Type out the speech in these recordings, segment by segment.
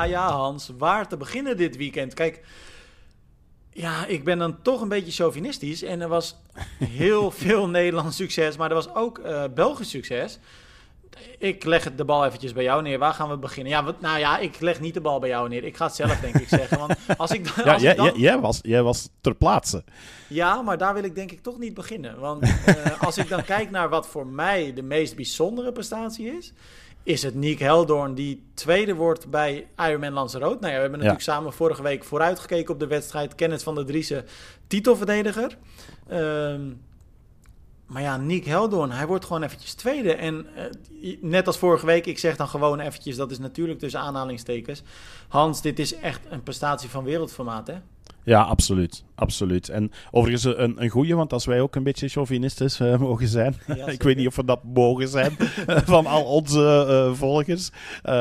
Ja, ja, Hans. Waar te beginnen dit weekend? Kijk, ja, ik ben dan toch een beetje chauvinistisch. En er was heel veel Nederlands succes, maar er was ook uh, Belgisch succes. Ik leg de bal eventjes bij jou neer. Waar gaan we beginnen? Ja, wat, nou ja, ik leg niet de bal bij jou neer. Ik ga het zelf denk ik zeggen. Want als ik, als ja, ik dan... jij, was, jij was ter plaatse. Ja, maar daar wil ik denk ik toch niet beginnen. Want uh, als ik dan kijk naar wat voor mij de meest bijzondere prestatie is is het Nick Heldoorn die tweede wordt bij Ironman Lanzarote. Nou ja, we hebben natuurlijk samen vorige week vooruitgekeken op de wedstrijd. Kenneth van der Driessen, titelverdediger. Um, maar ja, Nick Heldoorn, hij wordt gewoon eventjes tweede. En uh, net als vorige week, ik zeg dan gewoon eventjes... dat is natuurlijk tussen aanhalingstekens. Hans, dit is echt een prestatie van wereldformaat, hè? Ja, absoluut. Absoluut. En overigens een, een goede, want als wij ook een beetje chauvinistisch uh, mogen zijn. ik weet niet of we dat mogen zijn van al onze uh, volgers. Uh,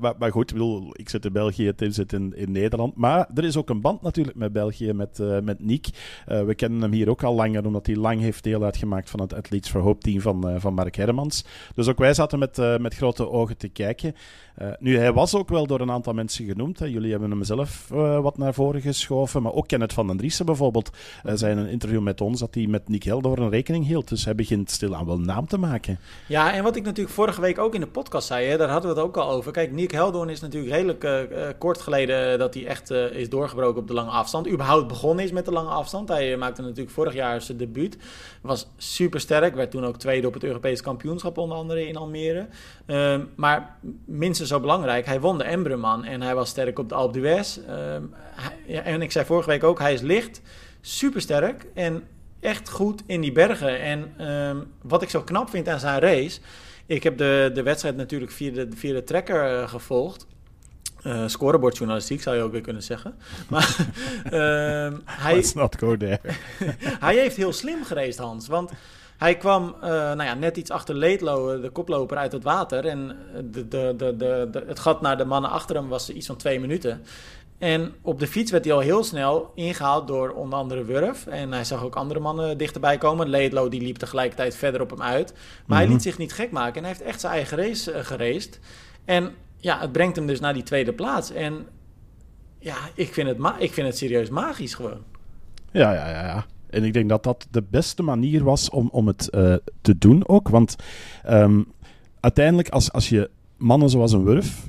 maar, maar, goed, ik, bedoel, ik zit in België, Tim zit in, in Nederland. Maar er is ook een band natuurlijk met België, met, met Nick. we kennen hem hier ook al langer, omdat hij lang heeft deel uitgemaakt van het Athletes for Hope team van, van Mark Hermans. Dus ook wij zaten met, met grote ogen te kijken. nu, hij was ook wel door een aantal mensen genoemd. Hè. Jullie hebben hem zelf wat naar voren geschoven maar ook Kenneth van den Bijvoorbeeld, uh, een interview met ons dat hij met Nick een rekening hield. Dus hij begint stilaan wel naam te maken. Ja, en wat ik natuurlijk vorige week ook in de podcast zei, hè, daar hadden we het ook al over. Kijk, Nick Heldoorn is natuurlijk redelijk uh, kort geleden dat hij echt is doorgebroken op de lange afstand. Überhaupt begonnen is met de lange afstand. Hij maakte natuurlijk vorig jaar zijn debuut. Was super sterk, werd toen ook tweede op het Europees kampioenschap onder andere in Almere. Ehm, maar minstens zo belangrijk, hij won de Embreman en hij was sterk op de Alpe d'Huez. Ehm, en ik zei vorige week ook, hij is licht, supersterk en echt goed in die bergen. En ehm, wat ik zo knap vind aan zijn race, ik heb de, de wedstrijd natuurlijk via de, via de tracker uh, gevolgd. Uh, scorebordjournalistiek zou je ook weer kunnen zeggen. Maar uh, hij, Let's not go there. hij heeft heel slim gereisd, Hans. Want hij kwam uh, nou ja, net iets achter Leedlo, de koploper, uit het water. En de, de, de, de, het gat naar de mannen achter hem was iets van twee minuten. En op de fiets werd hij al heel snel ingehaald door onder andere Wurf. En hij zag ook andere mannen dichterbij komen. Leedlo die liep tegelijkertijd verder op hem uit. Maar hij mhm. liet zich niet gek maken en hij heeft echt zijn eigen race uh, gereest. En ja, het brengt hem dus naar die tweede plaats. En ja, ik vind het, ik vind het serieus magisch gewoon. Ja, ja, ja, ja. En ik denk dat dat de beste manier was om, om het uh, te doen ook. Want um, uiteindelijk, als, als je mannen zoals een Wurf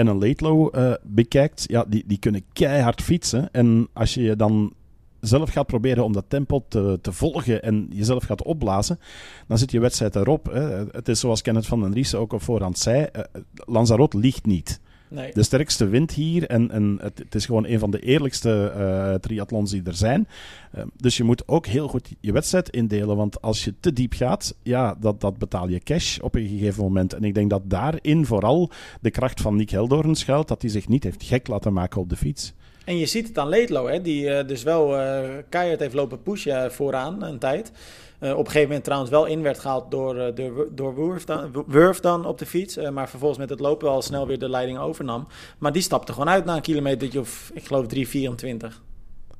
en een Laidlow uh, bekijkt, ja, die, die kunnen keihard fietsen. En als je je dan zelf gaat proberen om dat tempo te, te volgen en jezelf gaat opblazen, dan zit je wedstrijd erop. Hè. Het is zoals Kenneth van den Ries ook op voorhand zei, uh, Lanzarote ligt niet. Nee. De sterkste wind hier en, en het, het, is gewoon een van de eerlijkste uh, triathlons die er zijn. Uh, dus je moet ook heel goed je wedstrijd indelen, want als je te diep gaat, ja, dat, dat betaal je cash op een gegeven moment. En ik denk dat daarin vooral de kracht van Nick Heldoorn schuilt, dat hij zich niet heeft gek laten maken op de fiets. En je ziet het aan Leedlo, hè, die uh, dus wel uh, keihard heeft lopen pushen vooraan een tijd. Uh, op een gegeven moment trouwens wel in werd gehaald door, uh, door, door Wurf, dan, Wurf dan op de fiets. Uh, maar vervolgens met het lopen wel snel weer de leiding overnam. Maar die stapte gewoon uit na een kilometer of ik geloof 3,24.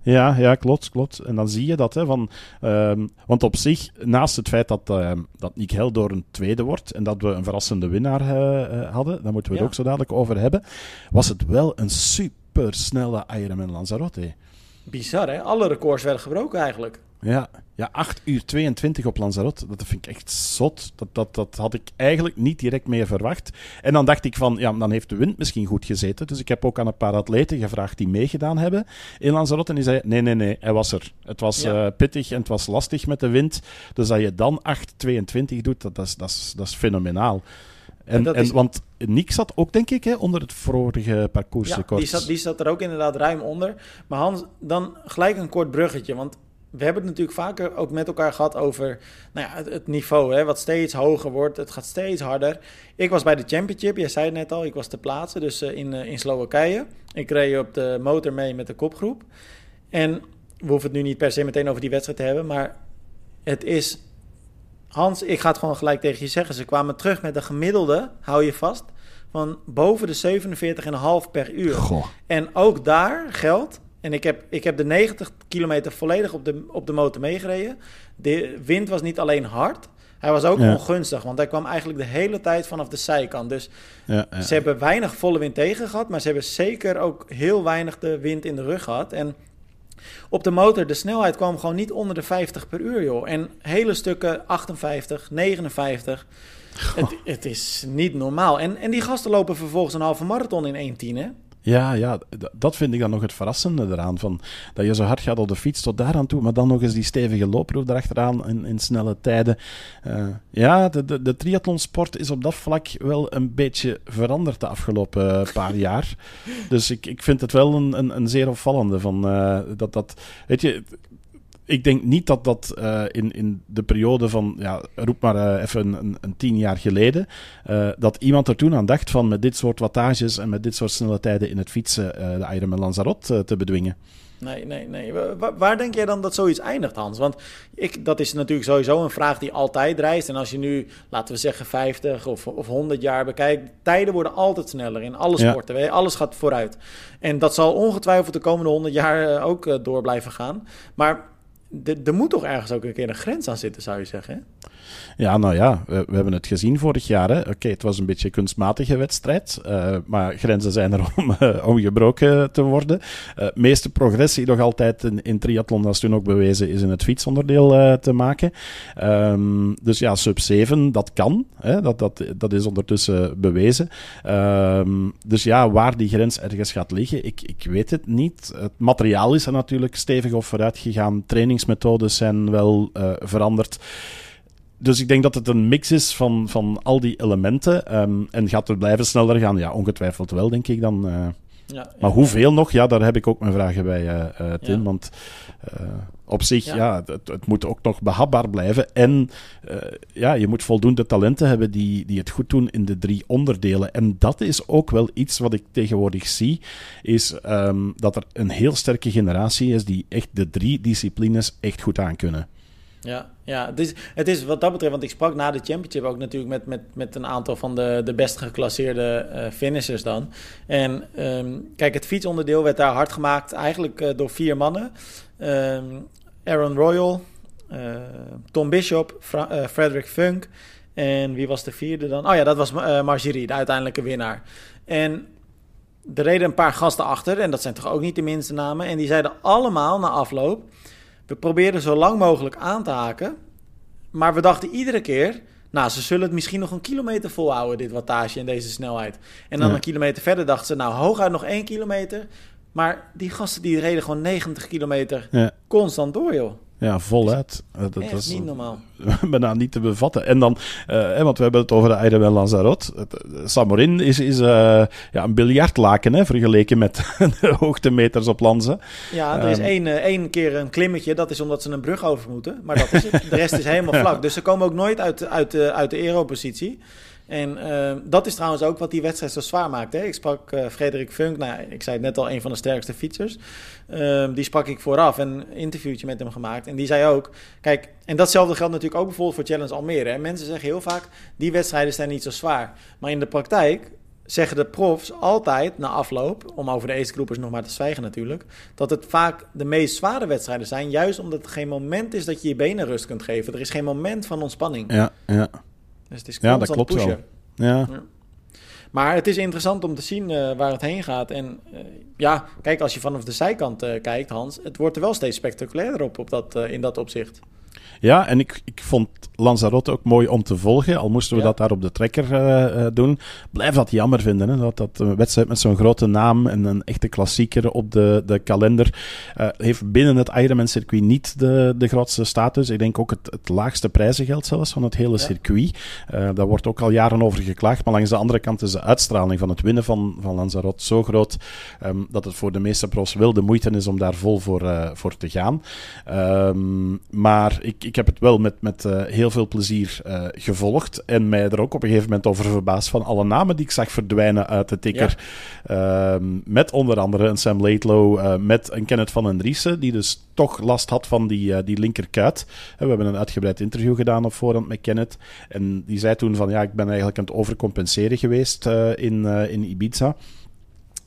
Ja, ja, klopt, klopt. En dan zie je dat, hè, van, um, want op zich, naast het feit dat, uh, dat Nick Hel door een tweede wordt en dat we een verrassende winnaar uh, hadden, daar moeten we het ook zo dadelijk over hebben, was het wel een super snelle Ironman Lanzarote. Bizar, hè? Alle records werden gebroken eigenlijk. Ja, ja 8 uur 22 op Lanzarote. Dat vind ik echt zot. Dat, dat, dat had ik eigenlijk niet direct meer verwacht. En dan dacht ik van, ja, dan heeft de wind misschien goed gezeten. Dus ik heb ook aan een paar atleten gevraagd die meegedaan hebben in Lanzarote. En die zei, nee, nee, nee, hij was er. Het was ja. uh, pittig en het was lastig met de wind. Dus dat je dan 8,22 doet, dat, dat, is, dat, is, dat is fenomenaal. En, en, en, want Nick zat ook, denk ik, hè, onder het vorige parcours. Ja, die zat, die zat er ook inderdaad ruim onder. Maar Hans, dan gelijk een kort bruggetje. Want we hebben het natuurlijk vaker ook met elkaar gehad over nou ja, het, niveau, hè, wat steeds hoger wordt. Het gaat steeds harder. Ik was bij de Championship, jij zei het net al, ik was te plaatsen, dus uh, in, uh, in Slowakije. Ik reed op de motor mee met de kopgroep. En we hoeven het nu niet per se meteen over die wedstrijd te hebben, maar het is... Hans, ik ga het gewoon gelijk tegen je zeggen. Ze kwamen terug met een gemiddelde, hou je vast, van boven de 47,5 per uur. Goh. En ook daar geldt, en ik heb, ik heb de 90 kilometer volledig op de, op de motor meegereden. De wind was niet alleen hard, Hij was ook Ja. ongunstig, want hij kwam eigenlijk de hele tijd vanaf de zijkant. Dus Ja, ja. ze hebben weinig volle wind tegen gehad, maar ze hebben zeker ook heel weinig de wind in de rug gehad. En op de motor, de snelheid kwam gewoon niet onder de 50 per uur, joh. En hele stukken 58, 59. Het, het is niet normaal. En, en die gasten lopen vervolgens een halve marathon in 1.10, hè? Ja, ja, dat vind ik dan nog het verrassende eraan. Van, dat je zo hard gaat op de fiets tot daar aan toe, maar dan nog eens die stevige loopproef erachteraan in, in snelle tijden. Eh, ja, de, de, de triathlonsport is op dat vlak wel een beetje veranderd de afgelopen eh, paar jaar. Dus ik, ik vind het wel een, een, een zeer opvallende. Van, eh, dat, dat, weet je, ik denk niet dat dat eh, in, in de periode van, ja, roep maar eh, even een, een, tien jaar geleden, eh, dat iemand er toen aan dacht van met dit soort wattages en met dit soort snelle tijden in het fietsen de Ironman Lanzarote te bedwingen. Nee, nee, nee. Wa- wa- waar denk jij dan dat zoiets eindigt, Hans? Want ik, dat is natuurlijk sowieso een vraag die altijd reist. En als je nu, laten we zeggen, 50 of, of 100 jaar bekijkt, tijden worden altijd sneller in alle Ja. sporten. je, Alles gaat vooruit. En dat zal ongetwijfeld de komende 100 jaar ook door blijven gaan. Maar er moet toch ergens ook een keer een grens aan zitten, zou je zeggen? Hè? Ja, nou ja, we, we hebben het gezien vorig jaar. Oké, het was een beetje een kunstmatige wedstrijd, eh, maar grenzen zijn er om, eh, om gebroken te worden. Eh meeste progressie nog altijd in, in triathlon, dat is toen ook bewezen, is in het fietsonderdeel te maken. Ehm, dus ja, sub 7, dat kan. Hè, dat, dat, dat is ondertussen bewezen. Ehm, dus ja, waar die grens ergens gaat liggen, ik, ik weet het niet. Het materiaal is er natuurlijk stevig op vooruit gegaan. Trainingsmethodes zijn wel eh, veranderd. Dus ik denk dat het een mix is van, van al die elementen. ehm, en gaat het blijven sneller gaan? Ja, ongetwijfeld wel, denk ik dan. eh. Ja, maar hoeveel nog? Ja, daar heb ik ook mijn vragen bij, eh, Tim. Want op zich, Ja. ja, het, het moet ook nog behapbaar blijven. En eh, ja, je moet voldoende talenten hebben die, die het goed doen in de drie onderdelen. En dat is ook wel iets wat ik tegenwoordig zie. Is ehm, dat er een heel sterke generatie is die echt de drie disciplines echt goed aankunnen. Ja, ja het, is, het is wat dat betreft, want ik sprak na de championship ook natuurlijk met, met, met een aantal van de, de best geclasseerde eh finishers dan. En ehm, kijk, het fietsonderdeel werd daar hard gemaakt eigenlijk eh, door vier mannen. Ehm, Aaron Royal, eh, Tom Bishop, Fra- eh, Frederick Funk en wie was de vierde dan? Oh ja, dat was eh, Margerie, de uiteindelijke winnaar. En er reden een paar gasten achter en dat zijn toch ook niet de minste namen. En die zeiden allemaal na afloop... We probeerden zo lang mogelijk aan te haken. Maar we dachten iedere keer... Nou, ze zullen het misschien nog een kilometer volhouden, dit wattage en deze snelheid. En dan Ja. een kilometer verder dachten ze... Nou, hooguit nog één kilometer. Maar die gasten die reden gewoon 90 kilometer Ja, constant door, joh. ja voluit. Eh, Dat, dat is niet normaal. bijna niet te bevatten. En dan, eh, want we hebben het over de Ironman Lanzarote. Eh, Samorin is, is ja, een biljartlaken hè, vergeleken met de hoogtemeters op Lanza. Ja, er is Ehm. één, één keer een klimmetje. Dat is omdat ze een brug over moeten. Maar dat is het. De rest is helemaal vlak. Dus ze komen ook nooit uit, uit, de, uit de aeropositie. En eh, dat is trouwens ook wat die wedstrijd zo zwaar maakt. Hè? Ik sprak eh, Frederik Funk, nou, ik zei het net al, een van de sterkste fietsers. Ehm, die sprak ik vooraf en een interviewtje met hem gemaakt. En die zei ook, kijk, en datzelfde geldt natuurlijk ook bijvoorbeeld voor Challenge Almere. Hè? Mensen zeggen heel vaak, die wedstrijden zijn niet zo zwaar. Maar in de praktijk zeggen de profs altijd na afloop, om over de groepers nog maar te zwijgen natuurlijk, dat het vaak de meest zware wedstrijden zijn, juist omdat het geen moment is dat je je benen rust kunt geven. Er is geen moment van ontspanning. Ja, ja, Dus het is Ja, dat klopt wel. pushen. ja. Maar het is interessant om te zien eh, waar het heen gaat. En eh, ja, kijk, als je vanaf de zijkant eh, kijkt, Hans, het wordt er wel steeds spectaculairder op, op dat, in dat opzicht. Ja, en ik, ik vond Lanzarote ook mooi om te volgen. Al moesten we Ja. dat daar op de trekker eh, doen. Blijf dat jammer vinden. Hè? Dat, dat een wedstrijd met zo'n grote naam en een echte klassieker op de, de kalender eh, heeft binnen het Ironman-circuit niet de, de grootste status. Ik denk ook het, het laagste prijzengeld zelfs van het hele Ja. circuit. Eh, daar wordt ook al jaren over geklaagd. Maar langs de andere kant is de uitstraling van het winnen van, van Lanzarote zo groot ehm, dat het voor de meeste profs wel de moeite is om daar vol voor, voor te gaan. Ehm, maar ik, ik heb het wel met, met eh, heel veel plezier eh, gevolgd. En mij er ook op een gegeven moment over verbaasd van alle namen die ik zag verdwijnen uit de tikker. Ehm, met onder andere een Sam Laidlow, eh, met een Kenneth van den Driessen, die dus toch last had van die, die linkerkuit. We hebben een uitgebreid interview gedaan op voorhand met Kenneth. En die zei toen van ja, ik ben eigenlijk aan het overcompenseren geweest in, in Ibiza.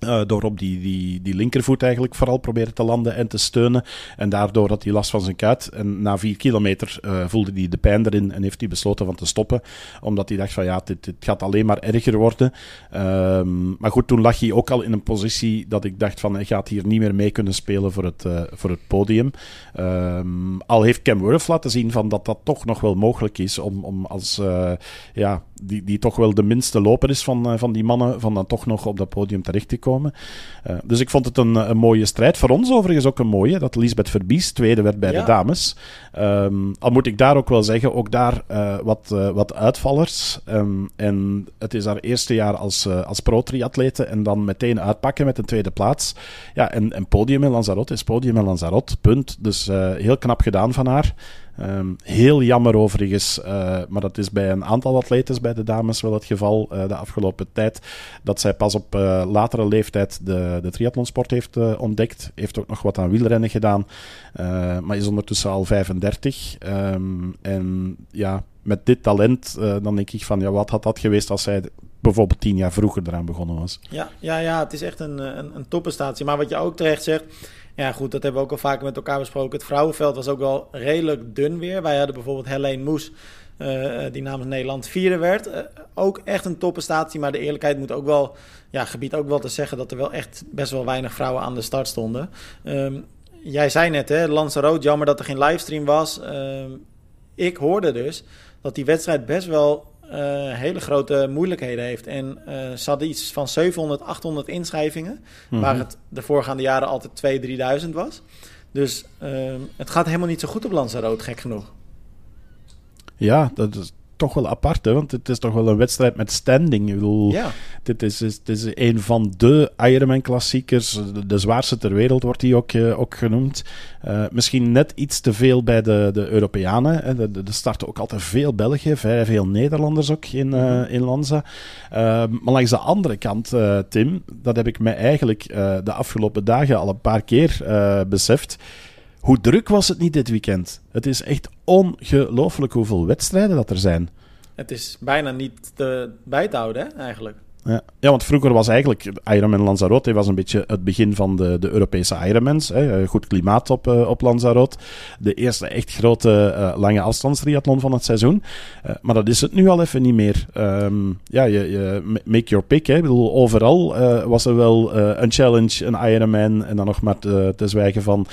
Uh, door op die, die, die linkervoet eigenlijk vooral proberen te landen en te steunen. En daardoor had hij last van zijn kuit. En na vier kilometer uh, voelde hij de pijn erin en heeft hij besloten van te stoppen. Omdat hij dacht van ja, dit, gaat alleen maar erger worden. Um, maar goed, toen lag hij ook al in een positie dat ik dacht van hij gaat hier niet meer mee kunnen spelen voor het, uh, voor het podium. Um, al heeft Cam Wurf laten zien van dat dat toch nog wel mogelijk is om, om als ja, die, die toch wel de minste loper is van, van die mannen, van dan toch nog op dat podium terecht te komen. Uh, dus ik vond het een, een, mooie strijd. Voor ons overigens ook een mooie, dat Lisbeth Verbies tweede werd bij ja. de dames. Um, al moet ik daar ook wel zeggen, ook daar uh, wat, uh, wat uitvallers. Um, en het is haar eerste jaar als, als pro-triatlete en dan meteen uitpakken met een tweede plaats. Ja, en, en podium in Lanzarote is podium in Lanzarote, punt. Dus heel knap gedaan van haar. Um, heel jammer overigens, uh, maar dat is bij een aantal atletes bij de dames wel het geval uh, de afgelopen tijd, dat zij pas op uh, latere leeftijd de, de triathlonsport heeft ontdekt. Heeft ook nog wat aan wielrennen gedaan, maar is ondertussen al 35. Um, en ja, met dit talent, dan denk ik van, ja, wat had dat geweest als zij bijvoorbeeld tien jaar vroeger eraan begonnen was? Ja, ja, ja het is echt een, een, een topprestatie. Maar wat je ook terecht zegt, ja, goed, dat hebben we ook al vaker met elkaar besproken. Het vrouwenveld was ook wel redelijk dun weer. Wij hadden bijvoorbeeld Helene Moes, uh, die namens Nederland vierde werd. Ook echt een topprestatie, maar de eerlijkheid moet ook wel, ja, gebied ook wel te zeggen dat er wel echt best wel weinig vrouwen aan de start stonden. Um, jij zei net, hè, Lanzarote, jammer dat er geen livestream was. Um, ik hoorde dus dat die wedstrijd best wel uh, hele grote moeilijkheden heeft. En uh, ze hadden iets van 700, 800 inschrijvingen, mm-hmm. waar het de voorgaande jaren altijd 2.000, 3.000 was. Dus uh, het gaat helemaal niet zo goed op Lanzarote, gek genoeg. Ja, dat is, toch wel apart, hè? want het is toch wel een wedstrijd met standing. Ik bedoel, ja. dit is, is, is een van de Ironman-klassiekers. De, de, zwaarste ter wereld wordt die ook, uh, ook genoemd. Uh, misschien net iets te veel bij de, de Europeanen. Hè? Er starten ook altijd veel Belgen, vrij veel Nederlanders ook in, uh, in Lanza. maar langs de andere kant, Tim, dat heb ik mij eigenlijk de afgelopen dagen al een paar keer beseft hoe druk was het niet dit weekend? Het is echt ongelooflijk hoeveel wedstrijden dat er zijn. Het is bijna niet te bij te houden, hè, eigenlijk. Ja. ja, want vroeger was eigenlijk Ironman Lanzarote was een beetje het begin van de, de Europese Ironmans. Hè. Goed klimaat op, uh, op Lanzarote. De eerste echt grote uh, lange afstandstriathlon van het seizoen. Uh, maar dat is het nu al even niet meer. Um, ja, je, je, make your pick. Hè. Ik bedoel, overal was er wel een challenge, een Ironman. En dan nog maar te, te zwijgen van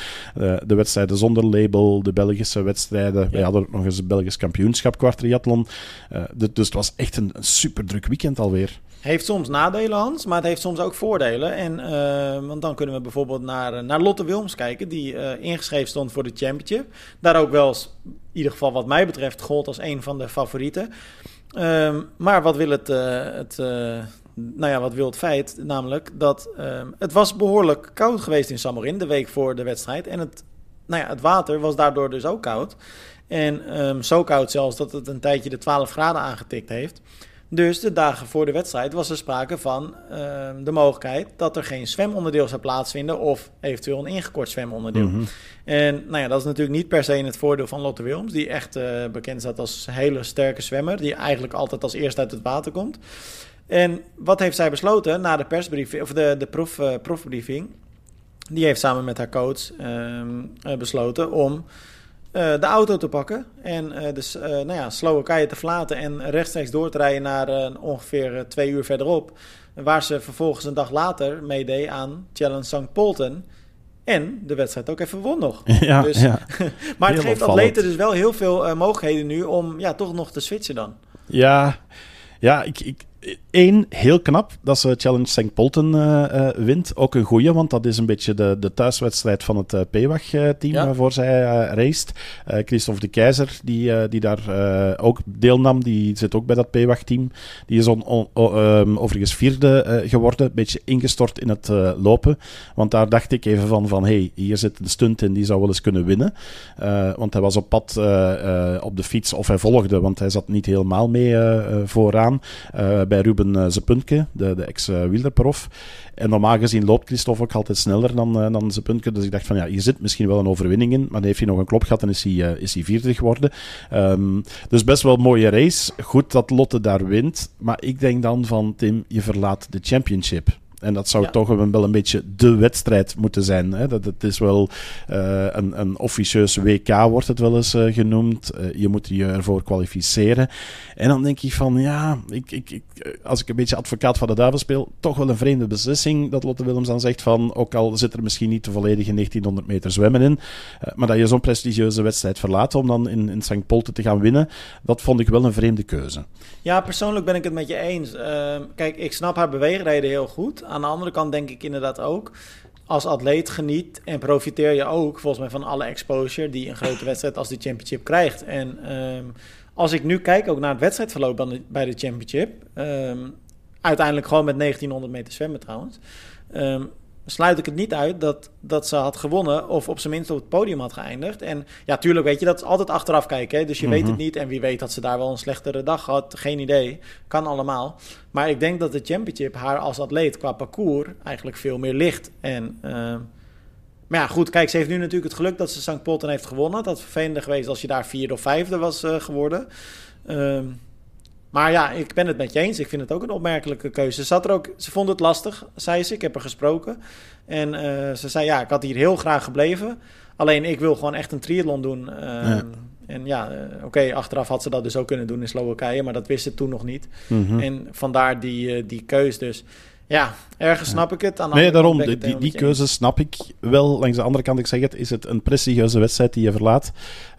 de wedstrijden zonder label, de Belgische wedstrijden. Ja. Wij hadden ook nog eens een Belgisch kampioenschap qua triathlon. dus het was echt een, een super druk weekend alweer. Heeft soms nadelen, Hans, maar het heeft soms ook voordelen. En, uh, want dan kunnen we bijvoorbeeld naar, naar Lotte Wilms kijken, die uh, ingeschreven stond voor de Championship. Daar ook wel, in ieder geval wat mij betreft, gold als een van de favorieten. Uh, maar wat wil het, het nou ja, wat wil het feit? Namelijk dat ehm, het was behoorlijk koud geweest in Samorin de week voor de wedstrijd. En het, nou ja, het water was daardoor dus ook koud. En um, zo koud zelfs dat het een tijdje de 12 graden aangetikt heeft. Dus de dagen voor de wedstrijd was er sprake van uh, de mogelijkheid dat er geen zwemonderdeel zou plaatsvinden of eventueel een ingekort zwemonderdeel. Mm -hmm. En nou ja, dat is natuurlijk niet per se in het voordeel van Lotte Wilms, die echt uh, bekend staat als hele sterke zwemmer, die eigenlijk altijd als eerste uit het water komt. En wat heeft zij besloten na de persbriefing, of de, de prof, uh, profbriefing? Die heeft samen met haar coach uh, besloten om de auto te pakken en dus, nou ja, Slowakije te verlaten en rechtstreeks door te rijden naar ongeveer twee uur verderop. Waar ze vervolgens een dag later meedeed aan Challenge St. Polten. En de wedstrijd ook even won nog. Ja, dus, ja. maar het geeft atleten dus wel heel veel mogelijkheden nu om ja, toch nog te switchen dan. Ja, ja ik, ik, Eén, heel knap dat ze Challenge St. Polten uh, uh, wint. Ook een goeie, want dat is een beetje de, de thuiswedstrijd van het uh, PWAG-team ja. waarvoor zij raced. Christophe de Keizer, die, die daar ook deelnam, die zit ook bij dat PWAG-team. Die is on, on, um, overigens vierde geworden, een beetje ingestort in het lopen. Want daar dacht ik even van, van hey, hier zit een stunt in, die zou wel eens kunnen winnen. want hij was op pad op de fiets, of hij volgde, want hij zat niet helemaal mee vooraan bij Ruben uh, Zepuntke, de, de ex-wielerprof. En normaal gezien loopt Christophe ook altijd sneller dan, uh, dan Zepuntke. Dus ik dacht van ja, hier zit misschien wel een overwinning in. Maar dan heeft hij nog een klop gehad en is hij, uh, is hij vierde geworden. Um, dus best wel een mooie race. Goed dat Lotte daar wint. Maar ik denk dan van Tim, je verlaat de championship. En dat zou toch wel een beetje de wedstrijd moeten zijn. Hè? Dat, het is wel uh, een, een officieus WK, wordt het wel eens uh, genoemd. Uh, je moet je ervoor kwalificeren. En dan denk ik van, ja, ik, ik, ik, als ik een beetje advocaat van de duivel speel, toch wel een vreemde beslissing dat Lotte Willems dan zegt van, ook al zit er misschien niet de volledige 1900 meter zwemmen in, maar dat je zo'n prestigieuze wedstrijd verlaat om dan in, in St. Polten te gaan winnen, dat vond ik wel een vreemde keuze. Ja, persoonlijk ben ik het met je eens. Ehm, kijk, ik snap haar beweegreden heel goed. Aan de andere kant denk ik inderdaad ook. Als atleet geniet en profiteer je ook volgens mij van alle exposure die een grote wedstrijd als de Championship krijgt. En ehm, als ik nu kijk ook naar het wedstrijdverloop bij de Championship, ehm, uiteindelijk gewoon met 1900 meter zwemmen trouwens, sluit ik het niet uit dat, dat ze had gewonnen of op zijn minst op het podium had geëindigd. En ja, tuurlijk weet je, dat is altijd achteraf kijken. Hè? Dus je weet het mhm. niet en wie weet dat ze daar wel een slechtere dag had. Geen idee. Kan allemaal. Maar ik denk dat de championship haar als atleet qua parcours eigenlijk veel meer ligt. En... Uh, maar ja, goed, kijk, ze heeft nu natuurlijk het geluk dat ze St. Polten heeft gewonnen. Dat vervelender geweest als je daar vierde of vijfde was uh, geworden. Uh, maar ja, ik ben het met je eens. Ik vind het ook een opmerkelijke keuze. Ze, zat er ook, ze vond het lastig, zei ze. Ik heb er gesproken. En uh, ze zei, ja, ik had hier heel graag gebleven. Alleen ik wil gewoon echt een triathlon doen. Uh, ja. En ja, uh, oké, achteraf had ze dat dus ook kunnen doen in Slowakije. Maar dat wist ze toen nog niet. Mm -hmm. En vandaar die, die keus dus. Ja, ergens ja. snap ik het. Aan nee, daarom, die, die, die keuze snap ik wel. Langs de andere kant, ik zeg het, is het een prestigieuze wedstrijd die je verlaat.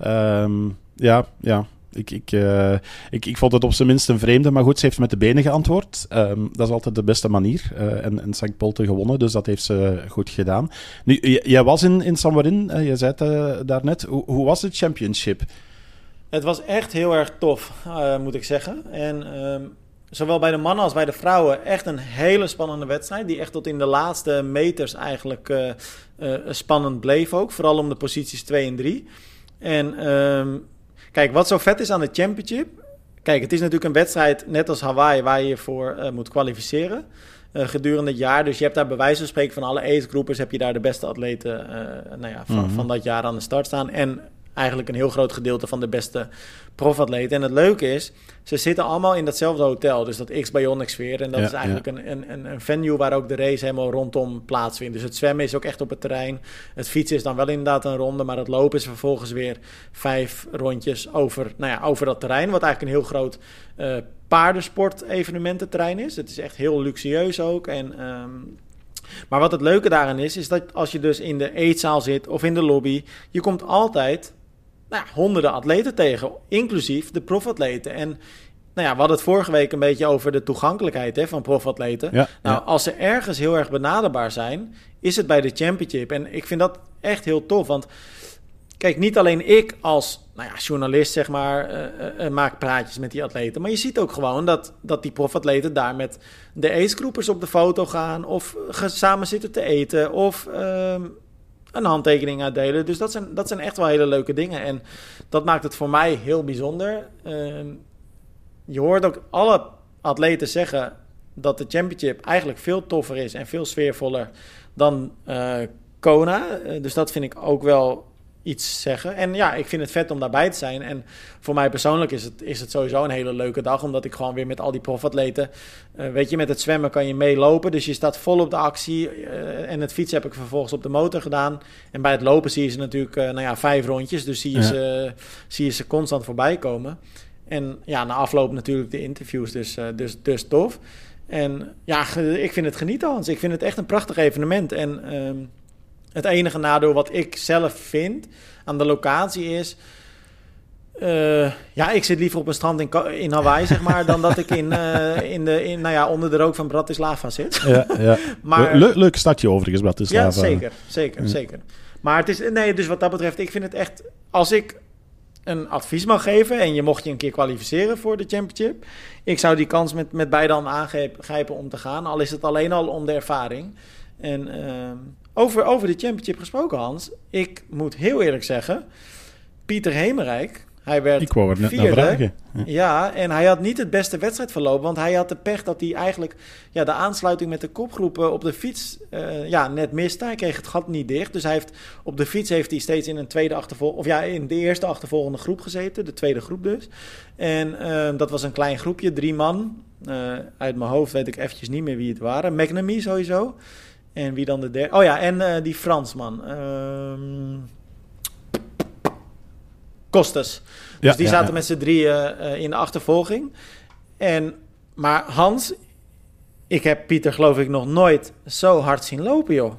Um, ja, ja, ik, ik, uh, ik, ik vond het op zijn minst een vreemde, maar goed, ze heeft met de benen geantwoord. Um, dat is altijd de beste manier. Uh, en, en St. Polten gewonnen, dus dat heeft ze goed gedaan. Nu, jij was in, in San Marin, uh, je zei het daarnet. Hoe, hoe was het championship? Het was echt heel erg tof, moet ik zeggen. En um, zowel bij de mannen als bij de vrouwen echt een hele spannende wedstrijd. Die echt tot in de laatste meters eigenlijk spannend bleef ook. Vooral om de posities 2 en 3. En um, Kijk, wat zo vet is aan de Championship. Kijk, het is natuurlijk een wedstrijd, net als Hawaii, waar je je voor uh, moet kwalificeren. Uh, gedurende het jaar. Dus je hebt daar bij wijze van spreken van alle ace-groepers... heb je daar de beste atleten uh, nou ja, van, mm -hmm. van dat jaar aan de start staan. En eigenlijk een heel groot gedeelte van de beste profatleten. En het leuke is, ze zitten allemaal in datzelfde hotel. Dus dat X-Bionic sfeer. En dat ja, is eigenlijk ja. een, een, een venue waar ook de race helemaal rondom plaatsvindt. Dus het zwemmen is ook echt op het terrein. Het fietsen is dan wel inderdaad een ronde. Maar het lopen is vervolgens weer vijf rondjes over, nou ja, over dat terrein. Wat eigenlijk een heel groot uh, paardensport-evenemententerrein is. Het is echt heel luxueus ook. En... Um, maar wat het leuke daarin is, is dat als je dus in de eetzaal zit of in de lobby, je komt altijd nou ja, honderden atleten tegen, inclusief de profatleten. En nou ja, we hadden het vorige week een beetje over de toegankelijkheid hè, van profatleten. Ja, nou, ja. als ze ergens heel erg benaderbaar zijn, is het bij de championship. En ik vind dat echt heel tof, want kijk, niet alleen ik als nou ja, journalist, zeg maar, uh, uh, maak praatjes met die atleten. Maar je ziet ook gewoon dat, dat die profatleten daar met de ace-groepers op de foto gaan. Of samen zitten te eten. Of uh, een handtekening uitdelen. Dus dat zijn, dat zijn echt wel hele leuke dingen. En dat maakt het voor mij heel bijzonder. Uh, je hoort ook alle atleten zeggen dat de championship eigenlijk veel toffer is en veel sfeervoller dan uh, Kona. Uh, dus dat vind ik ook wel iets zeggen. En ja, ik vind het vet om daarbij te zijn. En voor mij persoonlijk is het, is het sowieso een hele leuke dag. Omdat ik gewoon weer met al die profatleten... Uh, weet je, met het zwemmen kan je meelopen. Dus je staat vol op de actie. Uh, en het fietsen heb ik vervolgens op de motor gedaan. En bij het lopen zie je ze natuurlijk, uh, nou ja, vijf rondjes. Dus zie je, ja. ze, zie je ze constant voorbij komen. En ja, na afloop natuurlijk de interviews. Dus, dus, dus tof. En ja, ik vind het genieten, Hans. Ik vind het echt een prachtig evenement. En... Uh, het enige nadeel wat ik zelf vind aan de locatie is. Uh, ja, ik zit liever op een strand in, in Hawaii, zeg maar, dan dat ik in, uh, in de, in, nou ja, onder de rook van Bratislava zit. Ja, ja. maar, Le leuk stadje overigens, Bratislava. Ja, zeker, zeker, zeker. Maar het is, nee, dus wat dat betreft, ik vind het echt, als ik een advies mag geven en je mocht je een keer kwalificeren voor de championship, ik zou die kans met, met beide handen aangrijpen om te gaan, al is het alleen al om de ervaring. En uh, over, over de championship gesproken, Hans. Ik moet heel eerlijk zeggen, Pieter Hemerijk Hij werd Ik wou net vierde. vragen. Ja. Ja, en hij had niet het beste wedstrijdverloop, want hij had de pech dat hij eigenlijk ja, de aansluiting met de kopgroepen op de fiets eh, ja, net miste. Hij kreeg het gat niet dicht, dus hij heeft, op de fiets heeft hij steeds in een tweede achtervol of ja, in de eerste achtervolgende groep gezeten, de tweede groep dus. En eh, dat was een klein groepje, drie man. Eh, uit mijn hoofd weet ik eventjes niet meer wie het waren. McNamee sowieso. En wie dan de derde? Oh ja, en eh, die Fransman. Ehm Costas. Dus Ja, die zaten ja. met z'n drieën eh, in de achtervolging. En, maar Hans, ik heb Pieter geloof ik nog nooit zo hard zien lopen, joh.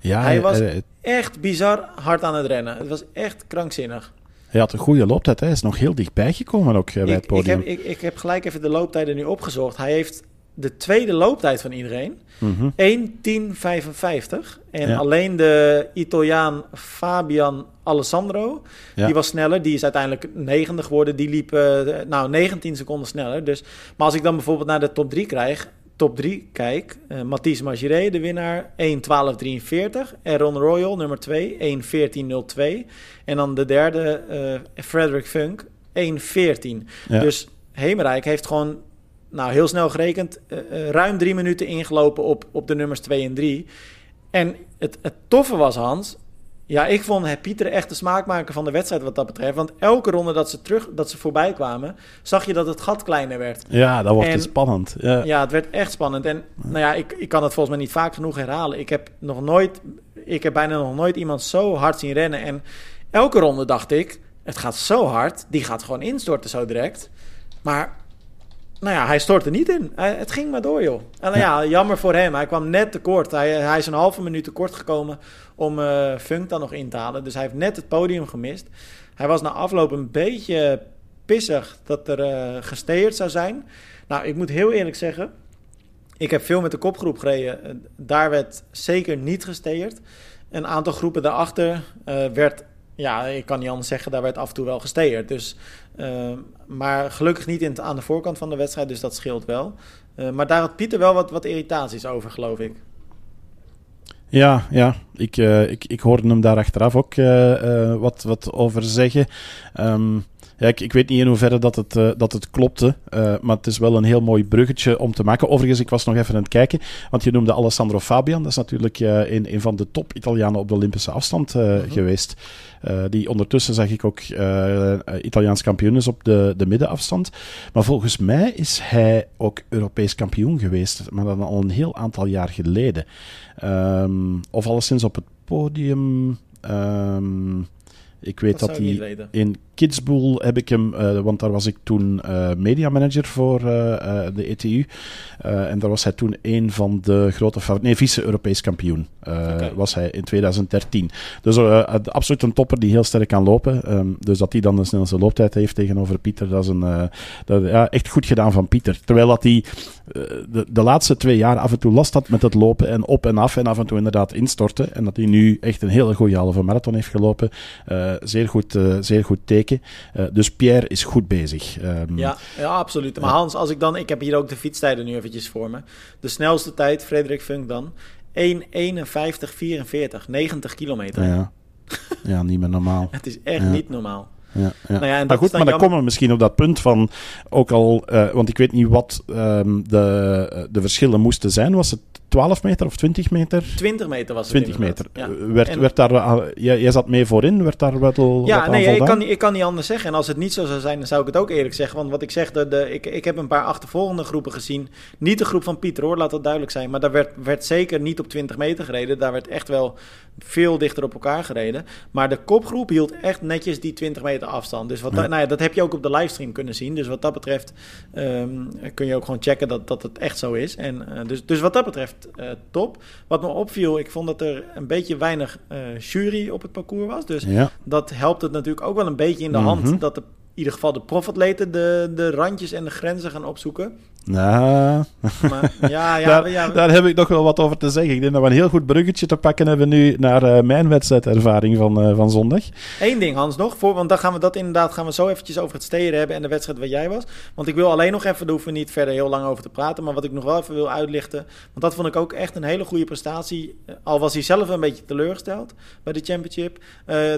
Ja, Hij was- hij, Echt bizar hard aan het rennen. Het was echt krankzinnig. hij had een goede looptijd. Hij is nog heel dichtbij gekomen ook eh, bij het Ik, ik, podium. heb, ik, ik heb gelijk even de looptijden nu opgezocht. Hij heeft de tweede looptijd van iedereen. Mhm. 1.10.55. En Ja. alleen de Italiaan Fabian Alessandro, Ja. die was sneller. Die is uiteindelijk negende geworden. Die liep eh, nou, 19 seconden sneller. Dus, maar als ik dan bijvoorbeeld naar de top 3 krijg, top 3 kijk, eh Mathies Magiré, de winnaar, 1.12.43. Aaron Royal, nummer 2, 1.14.02. En dan de derde, eh Frederick Funk, 1.14. Ja. Dus Hemerijk heeft gewoon, nou heel snel gerekend, eh, eh, ruim drie minuten ingelopen op, op de nummers 2 en 3. En het, het toffe was, Hans, ja, ik vond het Pieter echt de smaakmaker van de wedstrijd wat dat betreft. Want elke ronde dat ze, terug, dat ze voorbij kwamen, zag je dat het gat kleiner werd. Ja, dat wordt En- dus spannend. Ja. Ja, het werd echt spannend. En nou ja, ik, ik kan het volgens mij niet vaak genoeg herhalen. Ik heb nog nooit, ik heb bijna nog nooit iemand zo hard zien rennen. En elke ronde dacht ik, het gaat zo hard, die gaat gewoon instorten zo direct. Maar nou ja, hij stortte niet in. Hij- het ging maar door, joh. En nou ja, jammer voor hem. Hij kwam net tekort. Hij, hij is een halve minuut tekort gekomen om eh, Funk dan nog in te halen. Dus hij heeft net het podium gemist. Hij was na afloop een beetje pissig dat er eh gesteerd zou zijn. Nou, ik moet heel eerlijk zeggen, ik heb veel met de kopgroep gereden. Eh, Daar werd zeker niet gesteerd. Een aantal groepen daarachter eh, werd, ja, ik kan niet anders zeggen, daar werd af en toe wel gesteerd. Dus, eh, maar gelukkig niet in aan de voorkant van de wedstrijd, dus dat scheelt wel. Eh, maar daar had Pieter wel wat, wat irritaties over, geloof ik. Ja, ja. Ik, eh, ik, ik hoorde hem daar achteraf ook eh, wat, wat over zeggen. Ehm, ja, ik, ik weet niet in hoeverre dat het, eh, dat het klopte, eh, maar het is wel een heel mooi bruggetje om te maken. Overigens, ik was nog even aan het kijken, want je noemde Alessandro Fabian. Dat is natuurlijk eh, een, een van de top-Italianen op de Olympische afstand Mhm. geweest. Die ondertussen, zag ik ook, Italiaans kampioen is op de, de middenafstand. Maar volgens mij is hij ook Europees kampioen geweest, maar dan al een heel aantal jaar geleden. Ehm, of alleszins op het podium. Ehm, ik weet Dat dat, hij in Kidsboel heb ik hem, eh, want daar was ik toen eh mediamanager voor eh, de ETU. En daar was hij toen een van de grote favorieten. Nee, vice-Europees kampioen was hij in 2013. Dus absoluut een topper die heel sterk kan lopen. Ehm, dus dat hij dan de snelste looptijd heeft tegenover Pieter, dat is een, dat, ja, echt goed gedaan van Pieter. Terwijl dat hij de, de laatste twee jaar af en toe last had met het lopen en op en af en af en toe inderdaad instortte. En dat hij nu echt een hele goede halve marathon heeft gelopen. Zeer, goed, zeer goed teken. Eh, dus Pierre is goed bezig. Ehm, Ja, ja, absoluut. Maar. Hans, als ik dan, ik heb hier ook de fietstijden nu eventjes voor me. De snelste tijd, Frederik Funk dan, 1.51.44, 90 kilometer. ja. ja, niet meer normaal. Het is echt Ja. niet normaal. Ja, ja. Nou ja, maar goed, dan maar dan komen we misschien op dat punt van ook al, eh, want ik weet niet wat ehm, de, de verschillen moesten zijn. Was het 12 meter of 20 meter? 20 meter was het 20 meter. Ja. Eh, werd, En- werd daar, ah, jij, jij zat mee voorin, werd daar wel wat Ja, nee, ik kan, niet- ik kan niet anders zeggen. En als het niet zo zou zijn, dan zou ik het ook eerlijk zeggen. Want wat ik zeg, de, de, ik, ik heb een paar achtervolgende groepen gezien. Niet de groep van Pieter hoor, laat dat duidelijk zijn. Maar daar werd, werd zeker niet op 20 meter gereden. Daar werd echt wel veel dichter op elkaar gereden. Maar de kopgroep hield echt netjes die 20 meter afstand. Dus wat Ja. da- nou ja, dat heb je ook op de livestream kunnen zien. Dus wat dat betreft ehm, kun je ook gewoon checken dat, dat het echt zo is. En, eh, dus, dus wat dat betreft eh, top. Wat me opviel, ik vond dat er een beetje weinig eh, jury op het parcours was. Dus Ja, dat helpt het natuurlijk ook wel een beetje in de Mhm. hand dat de, ieder geval de profatleten de, de randjes en de grenzen gaan opzoeken. nou, Maar ja, ja, daar, ja, daar heb ik nog wel wat over te zeggen. Ik denk dat we een heel goed bruggetje te pakken hebben nu naar eh, mijn wedstrijdervaring van, eh, van zondag. Één ding Hans nog, voor, want dan gaan we dat inderdaad gaan we zo eventjes over het steden hebben en de wedstrijd waar jij was. Want ik wil alleen nog even, daar hoeven we niet verder heel lang over te praten, maar wat ik nog wel even wil uitlichten, want dat vond ik ook echt een hele goede prestatie. Eh, Al was hij zelf een beetje teleurgesteld bij de championship.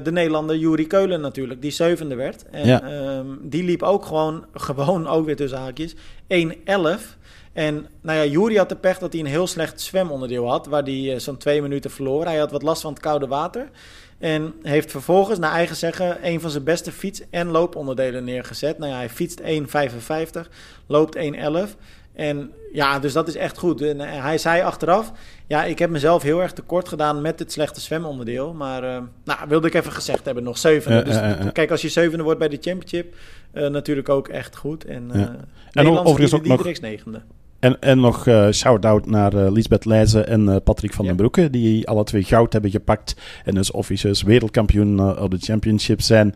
De Nederlander Juri Keulen natuurlijk, die zevende werd. En Ja. Eh, ehm, die liep ook gewoon, gewoon ook weer tussen haakjes, 1.11. En nou ja, Jury had de pech dat hij een heel slecht zwemonderdeel had, waar hij uh, zo'n twee minuten verloor. Hij had wat last van het koude water. En heeft vervolgens, naar eigen zeggen, een van zijn beste fiets- en looponderdelen neergezet. Nou ja, hij fietst 1,55, loopt 1,11. En ja, dus dat is echt goed. En hij zei achteraf, ja, ik heb mezelf heel erg tekort gedaan met het slechte zwemonderdeel. Maar uh, nou, wilde ik even gezegd hebben, nog zevende. dus uh, kijk, als je zevende wordt bij de championship, natuurlijk ook echt goed. En, uh, en overigens ook nog... negende. En, en nog uh, shout-out naar uh, Lisbeth Leijzen en uh, Patrick van ja. den Broeke, die alle twee goud hebben gepakt en dus officieus wereldkampioen op de championship zijn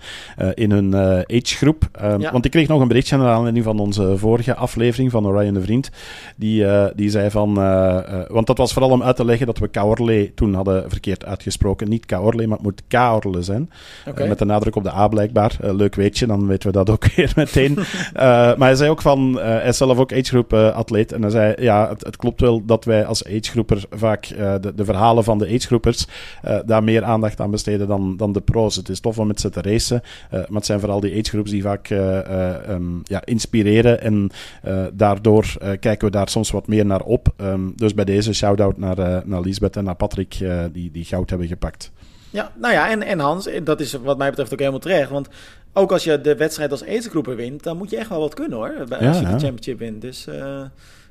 in hun agegroep. Um, ja. Want ik kreeg nog een berichtje naar aanleiding van onze vorige aflevering van Orion de Vriend. Die, die zei van, want dat was vooral om uit te leggen dat we Kaorle toen hadden verkeerd uitgesproken. Niet Kaorle, maar het moet Kaorle zijn. Okay. met de nadruk op de A blijkbaar. leuk weetje, dan weten we dat ook weer meteen. maar hij zei ook van, hij is zelf ook agegroep atleet. En hij zei, ja, het, het, klopt wel dat wij als agegroeper vaak uh, de, de, verhalen van de agegroepers uh, daar meer aandacht aan besteden dan, dan de pro's. Het is tof om met ze te racen, uh, maar het zijn vooral die agegroeps die vaak um, ja, inspireren en daardoor kijken we daar soms wat meer naar op. Um, dus bij deze shout-out naar, naar Lisbeth en naar Patrick die, die goud hebben gepakt. Ja, nou ja, en, en Hans, dat is wat mij betreft ook helemaal terecht. Want ook als je de wedstrijd als agegroeper wint, dan moet je echt wel wat kunnen hoor. Als ja, je de championship wint. Dus uh,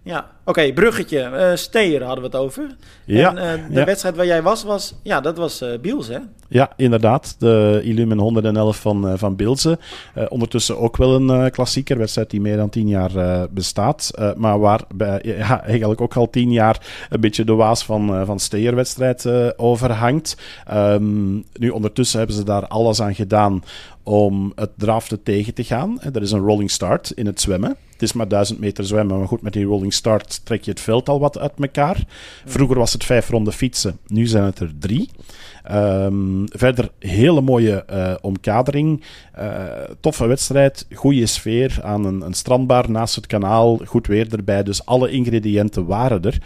ja, oké, okay, bruggetje. Uh, Steer hadden we het over. Ja, en uh, de ja. wedstrijd waar jij was, was ja, dat was uh, Biels, hè? Ja, inderdaad. De Illumin 111 van, van Bielsen. ondertussen ook wel een klassieker. Wedstrijd die meer dan tien jaar bestaat. maar waar bij, ja, eigenlijk ook al tien jaar een beetje de waas van, van Steer-wedstrijd overhangt. Um, nu, ondertussen hebben ze daar alles aan gedaan om het draften tegen te gaan. Er is een rolling start in het zwemmen. Het is maar 1000 meter zwemmen, maar goed, met die rolling start trek je het veld al wat uit elkaar. Vroeger was het vijf ronden fietsen, nu zijn het er drie. Um, verder hele mooie uh, omkadering. Uh, toffe wedstrijd, goede sfeer aan een, een, strandbar naast het kanaal. Goed weer erbij, dus alle ingrediënten waren er.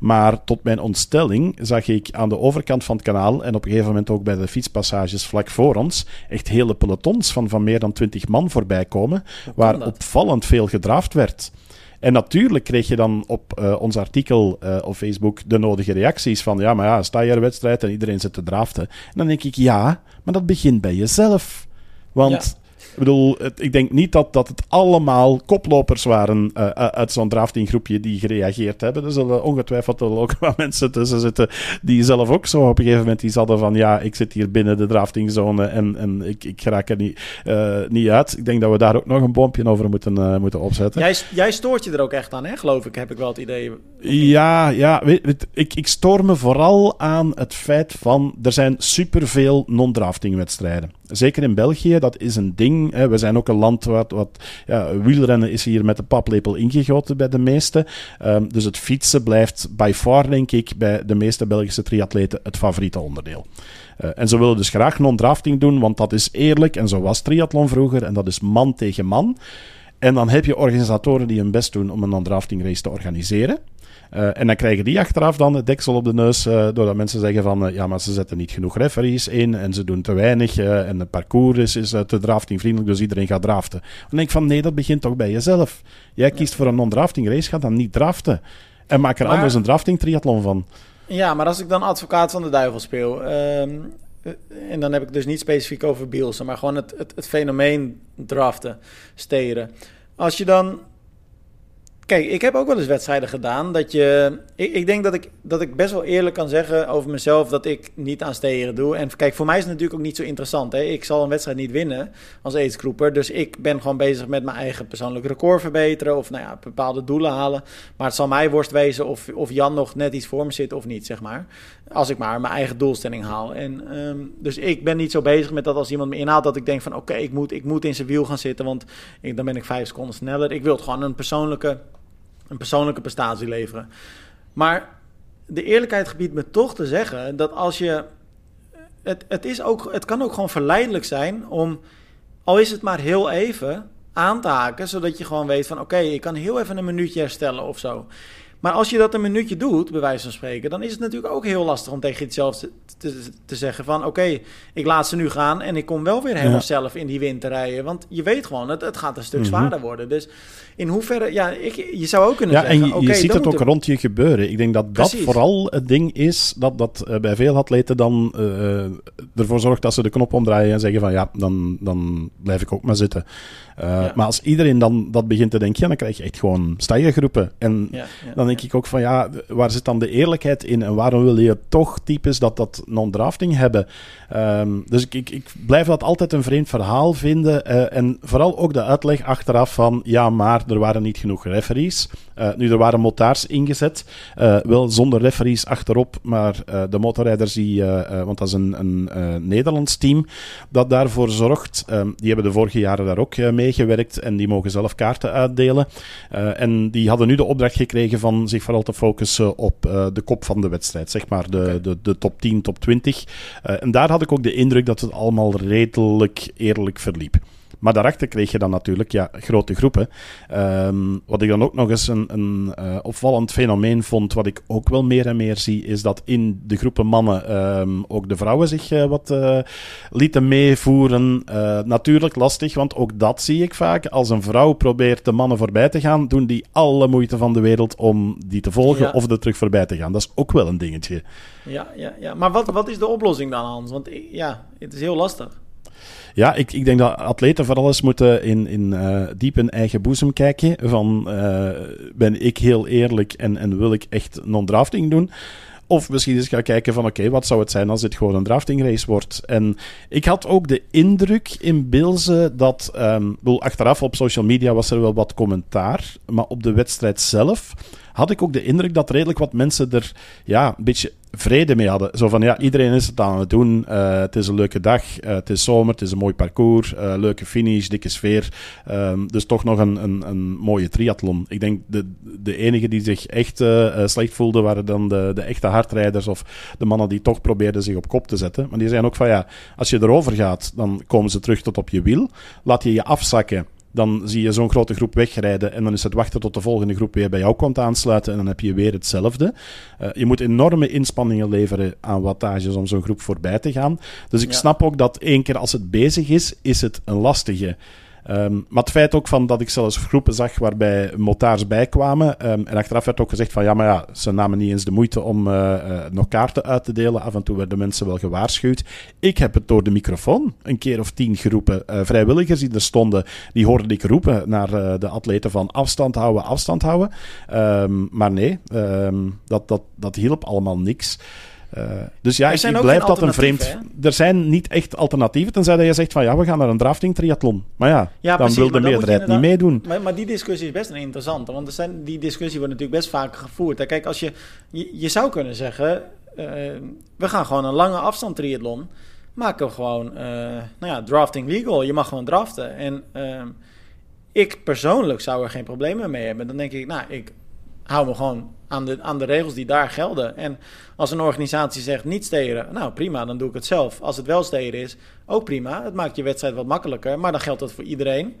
Maar tot mijn ontstelling zag ik aan de overkant van het kanaal en op een gegeven moment ook bij de fietspassages vlak voor ons echt hele pelotons van, van meer dan 20 man voorbij komen, waar opvallend veel werd. En natuurlijk kreeg je dan op uh, ons artikel uh, op Facebook de nodige reacties van ja, maar ja, sta je wedstrijd en iedereen zit te draften. En dan denk ik ja, maar dat begint bij jezelf. Want ik bedoel, het, ik denk niet dat, dat het allemaal koplopers waren uh, uit zo'n draftinggroepje die gereageerd hebben. Er zullen ongetwijfeld ook wel mensen tussen zitten die zelf ook zo op een gegeven moment iets hadden van ja, ik zit hier binnen de draftingzone en, en ik, ik raak er niet, uh, niet uit. Ik denk dat we daar ook nog een boompje over moeten, uh, moeten opzetten. Jij, jij stoort je er ook echt aan, hè? geloof ik, heb ik wel het idee. Ja, ja weet, weet, ik, ik stoor me vooral aan het feit van er zijn superveel non-draftingwedstrijden. Zeker in België, dat is een ding. We zijn ook een land wat, ja, wielrennen is hier met de paplepel ingegoten bij de meesten. Um, dus het fietsen blijft by far, denk ik, bij de meeste Belgische triatleten het favoriete onderdeel. Uh, en ze willen dus graag non-drafting doen, want dat is eerlijk en zo was triathlon vroeger en dat is man tegen man. En dan heb je organisatoren die hun best doen om een non-drafting race te organiseren. Uh, en dan krijgen die achteraf dan het deksel op de neus, uh, doordat mensen zeggen van uh, ja, maar ze zetten niet genoeg referees in en ze doen te weinig en het parcours is, is te draftingvriendelijk, dus iedereen gaat draften. Dan denk ik van nee, dat begint toch bij jezelf. Jij kiest voor een non-drafting race, ga dan niet draften. En maak er maar, anders een drafting triathlon van. Ja, maar als ik dan advocaat van de duivel speel, um, en dan heb ik dus niet specifiek over Bielsen, maar gewoon het, het, het fenomeen draften, steren. Als je dan Kijk, ik heb ook wel eens wedstrijden gedaan dat je... Ik, ik, denk dat ik, dat ik best wel eerlijk kan zeggen over mezelf dat ik niet aan steren doe. En kijk, voor mij is het natuurlijk ook niet zo interessant. Hè? Ik zal een wedstrijd niet winnen als aidsgroeper. Dus ik ben gewoon bezig met mijn eigen persoonlijk record verbeteren. Of nou ja, bepaalde doelen halen. Maar het zal mij worst wezen of, of Jan nog net iets voor me zit of niet, zeg maar. Als ik maar mijn eigen doelstelling haal. En, um, dus ik ben niet zo bezig met dat als iemand me inhaalt dat ik denk van... Oké, ik, moet, ik moet in zijn wiel gaan zitten, want dan ben ik vijf seconden sneller. Ik wil het gewoon een persoonlijke een persoonlijke prestatie leveren. Maar de eerlijkheid gebiedt me toch te zeggen dat als je. Het, het, is ook, het kan ook gewoon verleidelijk zijn om, al is het maar heel even, aan te haken. Zodat je gewoon weet van oké, okay, ik kan heel even een minuutje herstellen of zo. Maar als je dat een minuutje doet, bij wijze van spreken, dan is het natuurlijk ook heel lastig om tegen jezelf te, te, te zeggen van oké, ik laat ze nu gaan en ik kom wel weer helemaal Ja. zelf in die wind te rijden. Want je weet gewoon, het, het gaat een stuk Mhm. zwaarder worden. Dus in hoeverre, ja, ik, je zou ook kunnen Ja, en zeggen, je, oké, je ziet het ook rond je gebeuren. Ik denk dat Precies. dat vooral het ding is dat dat eh, bij veel atleten dan eh, ervoor zorgt dat ze de knop omdraaien en zeggen van ja, dan, dan blijf ik ook maar zitten. Eh, Ja. Maar als iedereen dan dat begint te denken, ja, dan krijg je echt gewoon groepen. En Ja, dan denk ik ook van ja, waar zit dan de eerlijkheid in en waarom wil je toch types dat dat non-drafting hebben? Ehm, dus ik, ik, ik blijf dat altijd een vreemd verhaal vinden. en vooral ook de uitleg achteraf van ja, maar er waren niet genoeg referees. Eh, nu, er waren motards ingezet, eh, wel zonder referees achterop, maar eh, de motorrijders die, want dat is een, een Nederlands team dat daarvoor zorgt. Die hebben de vorige jaren daar ook meegewerkt en die mogen zelf kaarten uitdelen. En die hadden nu de opdracht gekregen van zich vooral te focussen op de kop van de wedstrijd, zeg maar de, de, de top 10, top 20. Eh, en daar had ik ook de indruk dat het allemaal redelijk eerlijk verliep. Maar daarachter kreeg je dan natuurlijk ja, grote groepen. Ehm, wat ik dan ook nog eens een, een eh, opvallend fenomeen vond, wat ik ook wel meer en meer zie, is dat in de groepen mannen ehm, ook de vrouwen zich eh, wat eh, lieten meevoeren. Natuurlijk lastig, want ook dat zie ik vaak. Als een vrouw probeert de mannen voorbij te gaan, doen die alle moeite van de wereld om die te volgen Ja. of er terug voorbij te gaan. Dat is ook wel een dingetje. Ja, ja, ja. Maar wat, wat is de oplossing dan, Hans? Want ja, het is heel lastig. Ja, ik, ik denk dat atleten vooral eens moeten in, in eh, diep in eigen boezem kijken. Van, eh, ben ik heel eerlijk en, en wil ik echt non-drafting doen? Of misschien eens gaan kijken van, oké, wat zou het zijn als dit gewoon een draftingrace wordt? En ik had ook de indruk in Bilze dat... bedoel, achteraf op social media was er wel wat commentaar. Maar op de wedstrijd zelf had ik ook de indruk dat redelijk wat mensen er ja, een beetje vrede mee hadden. Zo van, ja, iedereen is het aan het doen. Eh, het is een leuke dag. eh, het is zomer. Het is een mooi parcours. eh, leuke finish, dikke sfeer. Ehm, dus toch nog een, een, een mooie triathlon. Ik denk de, de enige die zich echt slecht voelden waren dan de, de echte hardrijders of de mannen die toch probeerden zich op kop te zetten. Maar die zeiden ook van, ja, als je erover gaat, dan komen ze terug tot op je wiel. Laat je je afzakken. Dan zie je zo'n grote groep wegrijden en dan is het wachten tot de volgende groep weer bij jou komt aansluiten en dan heb je weer hetzelfde. Eh, je moet enorme inspanningen leveren aan wattages om zo'n groep voorbij te gaan. Dus ik Ja. snap ook dat één keer als het bezig is, is het een lastige. Ehm, maar het feit ook van dat ik zelfs groepen zag waarbij motards bijkwamen. ehm, en achteraf werd ook gezegd van ja, maar ja, ze namen niet eens de moeite om eh, eh, nog kaarten uit te delen. Af en toe werden mensen wel gewaarschuwd. Ik heb het door de microfoon een keer of tien geroepen. Eh, vrijwilligers die er stonden, die hoorde ik roepen naar de atleten van afstand houden, afstand houden. Ehm, maar nee, dat, dat, dat hielp allemaal niks. Eh, dus ja, ik, ik blijf dat een vreemd... Er zijn niet echt alternatieven, tenzij dat je zegt van ja, we gaan naar een drafting triathlon. Maar ja, Ja, dan precies, wil de meerderheid niet meedoen. Maar, maar die discussie is best een interessante. Want er zijn, die discussie wordt natuurlijk best vaak gevoerd. Kijk, als je, je, je zou kunnen zeggen... eh, we gaan gewoon een lange afstand triathlon. Maken we gewoon eh, nou ja, drafting legal. Je mag gewoon draften. En ehm, ik persoonlijk zou er geen problemen mee hebben. Dan denk ik, nou, ik hou me gewoon aan de, aan de regels die daar gelden. En als een organisatie zegt niet steden, nou prima, dan doe ik het zelf. Als het wel steden is, ook prima. Het maakt je wedstrijd wat makkelijker, maar dan geldt dat voor iedereen.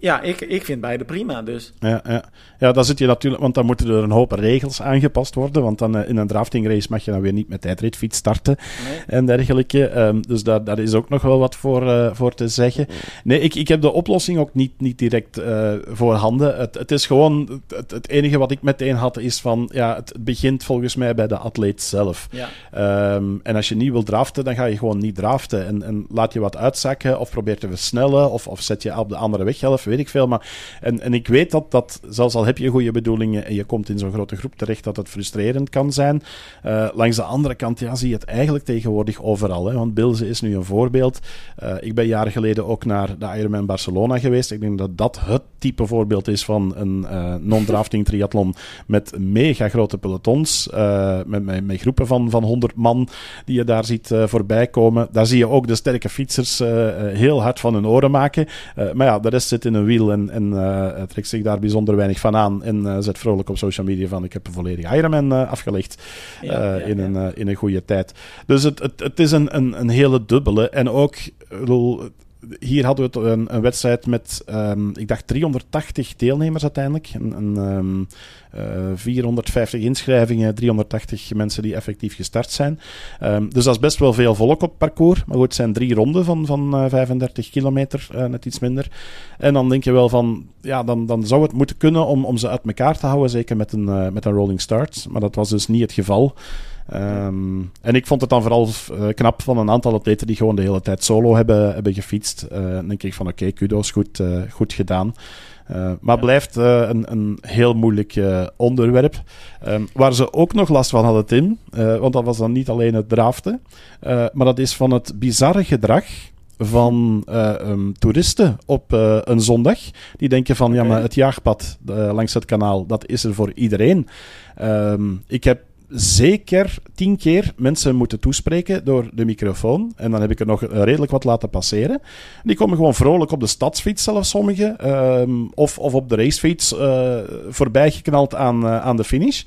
Ja, ik, ik vind beide prima, dus. Ja, ja. ja, dan zit je natuurlijk, want dan moeten er een hoop regels aangepast worden. Want dan eh, in een draftingrace mag je dan weer niet met tijdritfiets starten Nee. en dergelijke. Ehm, dus daar, daar is ook nog wel wat voor, eh, voor te zeggen. Nee, ik, ik heb de oplossing ook niet, niet direct eh voorhanden. Het, het is gewoon, het, het enige wat ik meteen had is van, ja, het begint volgens mij bij de atleet zelf. Ja, Ehm, en als je niet wil draften, dan ga je gewoon niet draften. En, en laat je wat uitzakken of probeer te versnellen of, of zet je op de andere weghelft, weet ik veel. Maar, en, en ik weet dat dat, zelfs al heb je goede bedoelingen en je komt in zo'n grote groep terecht, dat het frustrerend kan zijn. Eh, langs de andere kant ja, zie je het eigenlijk tegenwoordig overal. Hè? Want Bilze is nu een voorbeeld. Eh, ik ben jaren geleden ook naar de Ironman Barcelona geweest. Ik denk dat dat het type voorbeeld is van een eh, non-drafting triathlon met mega grote pelotons, met, met, met groepen van, van 100 man die je daar ziet voorbij komen. Daar zie je ook de sterke fietsers heel hard van hun oren maken. Maar ja, de rest zit in een wiel en, en eh, trekt zich daar bijzonder weinig van aan en eh, zet vrolijk op social media van ik heb een volledige Ironman eh, afgelegd ja, ja, in. Een, in een goede tijd. Dus het, het, het is een, een, een hele dubbele. En ook, ik bedoel, hier hadden we een, een wedstrijd met, um, ik dacht 380 deelnemers uiteindelijk. En, en um, uh, 450 inschrijvingen, 380 mensen die effectief gestart zijn. Um, dus dat is best wel veel volk op parcours. Maar goed, het zijn drie ronden van, van uh, 35 kilometer, uh, net iets minder. En dan denk je wel van, ja, dan, dan zou het moeten kunnen om, om ze uit elkaar te houden. Zeker met een, met een rolling start. Maar dat was dus niet het geval. Um, en ik vond het dan vooral uh, knap van een aantal atleten die gewoon de hele tijd solo hebben, hebben gefietst. Uh, dan denk ik van oké, okay, kudos, goed, uh, goed gedaan. maar ja. blijft een, een heel moeilijk onderwerp. Um, waar ze ook nog last van hadden, Tim, want dat was dan niet alleen het draften, maar dat is van het bizarre gedrag van uh, um, toeristen op uh, een zondag. Die denken van, okay. ja, maar het jaagpad uh, langs het kanaal, dat is er voor iedereen. Um, ik heb zeker tien keer mensen moeten toespreken door de microfoon. En dan heb ik er nog redelijk wat laten passeren. Die komen gewoon vrolijk op de stadsfiets, zelfs sommigen. Um, of, of op de racefiets uh, voorbij geknald aan, uh, aan de finish.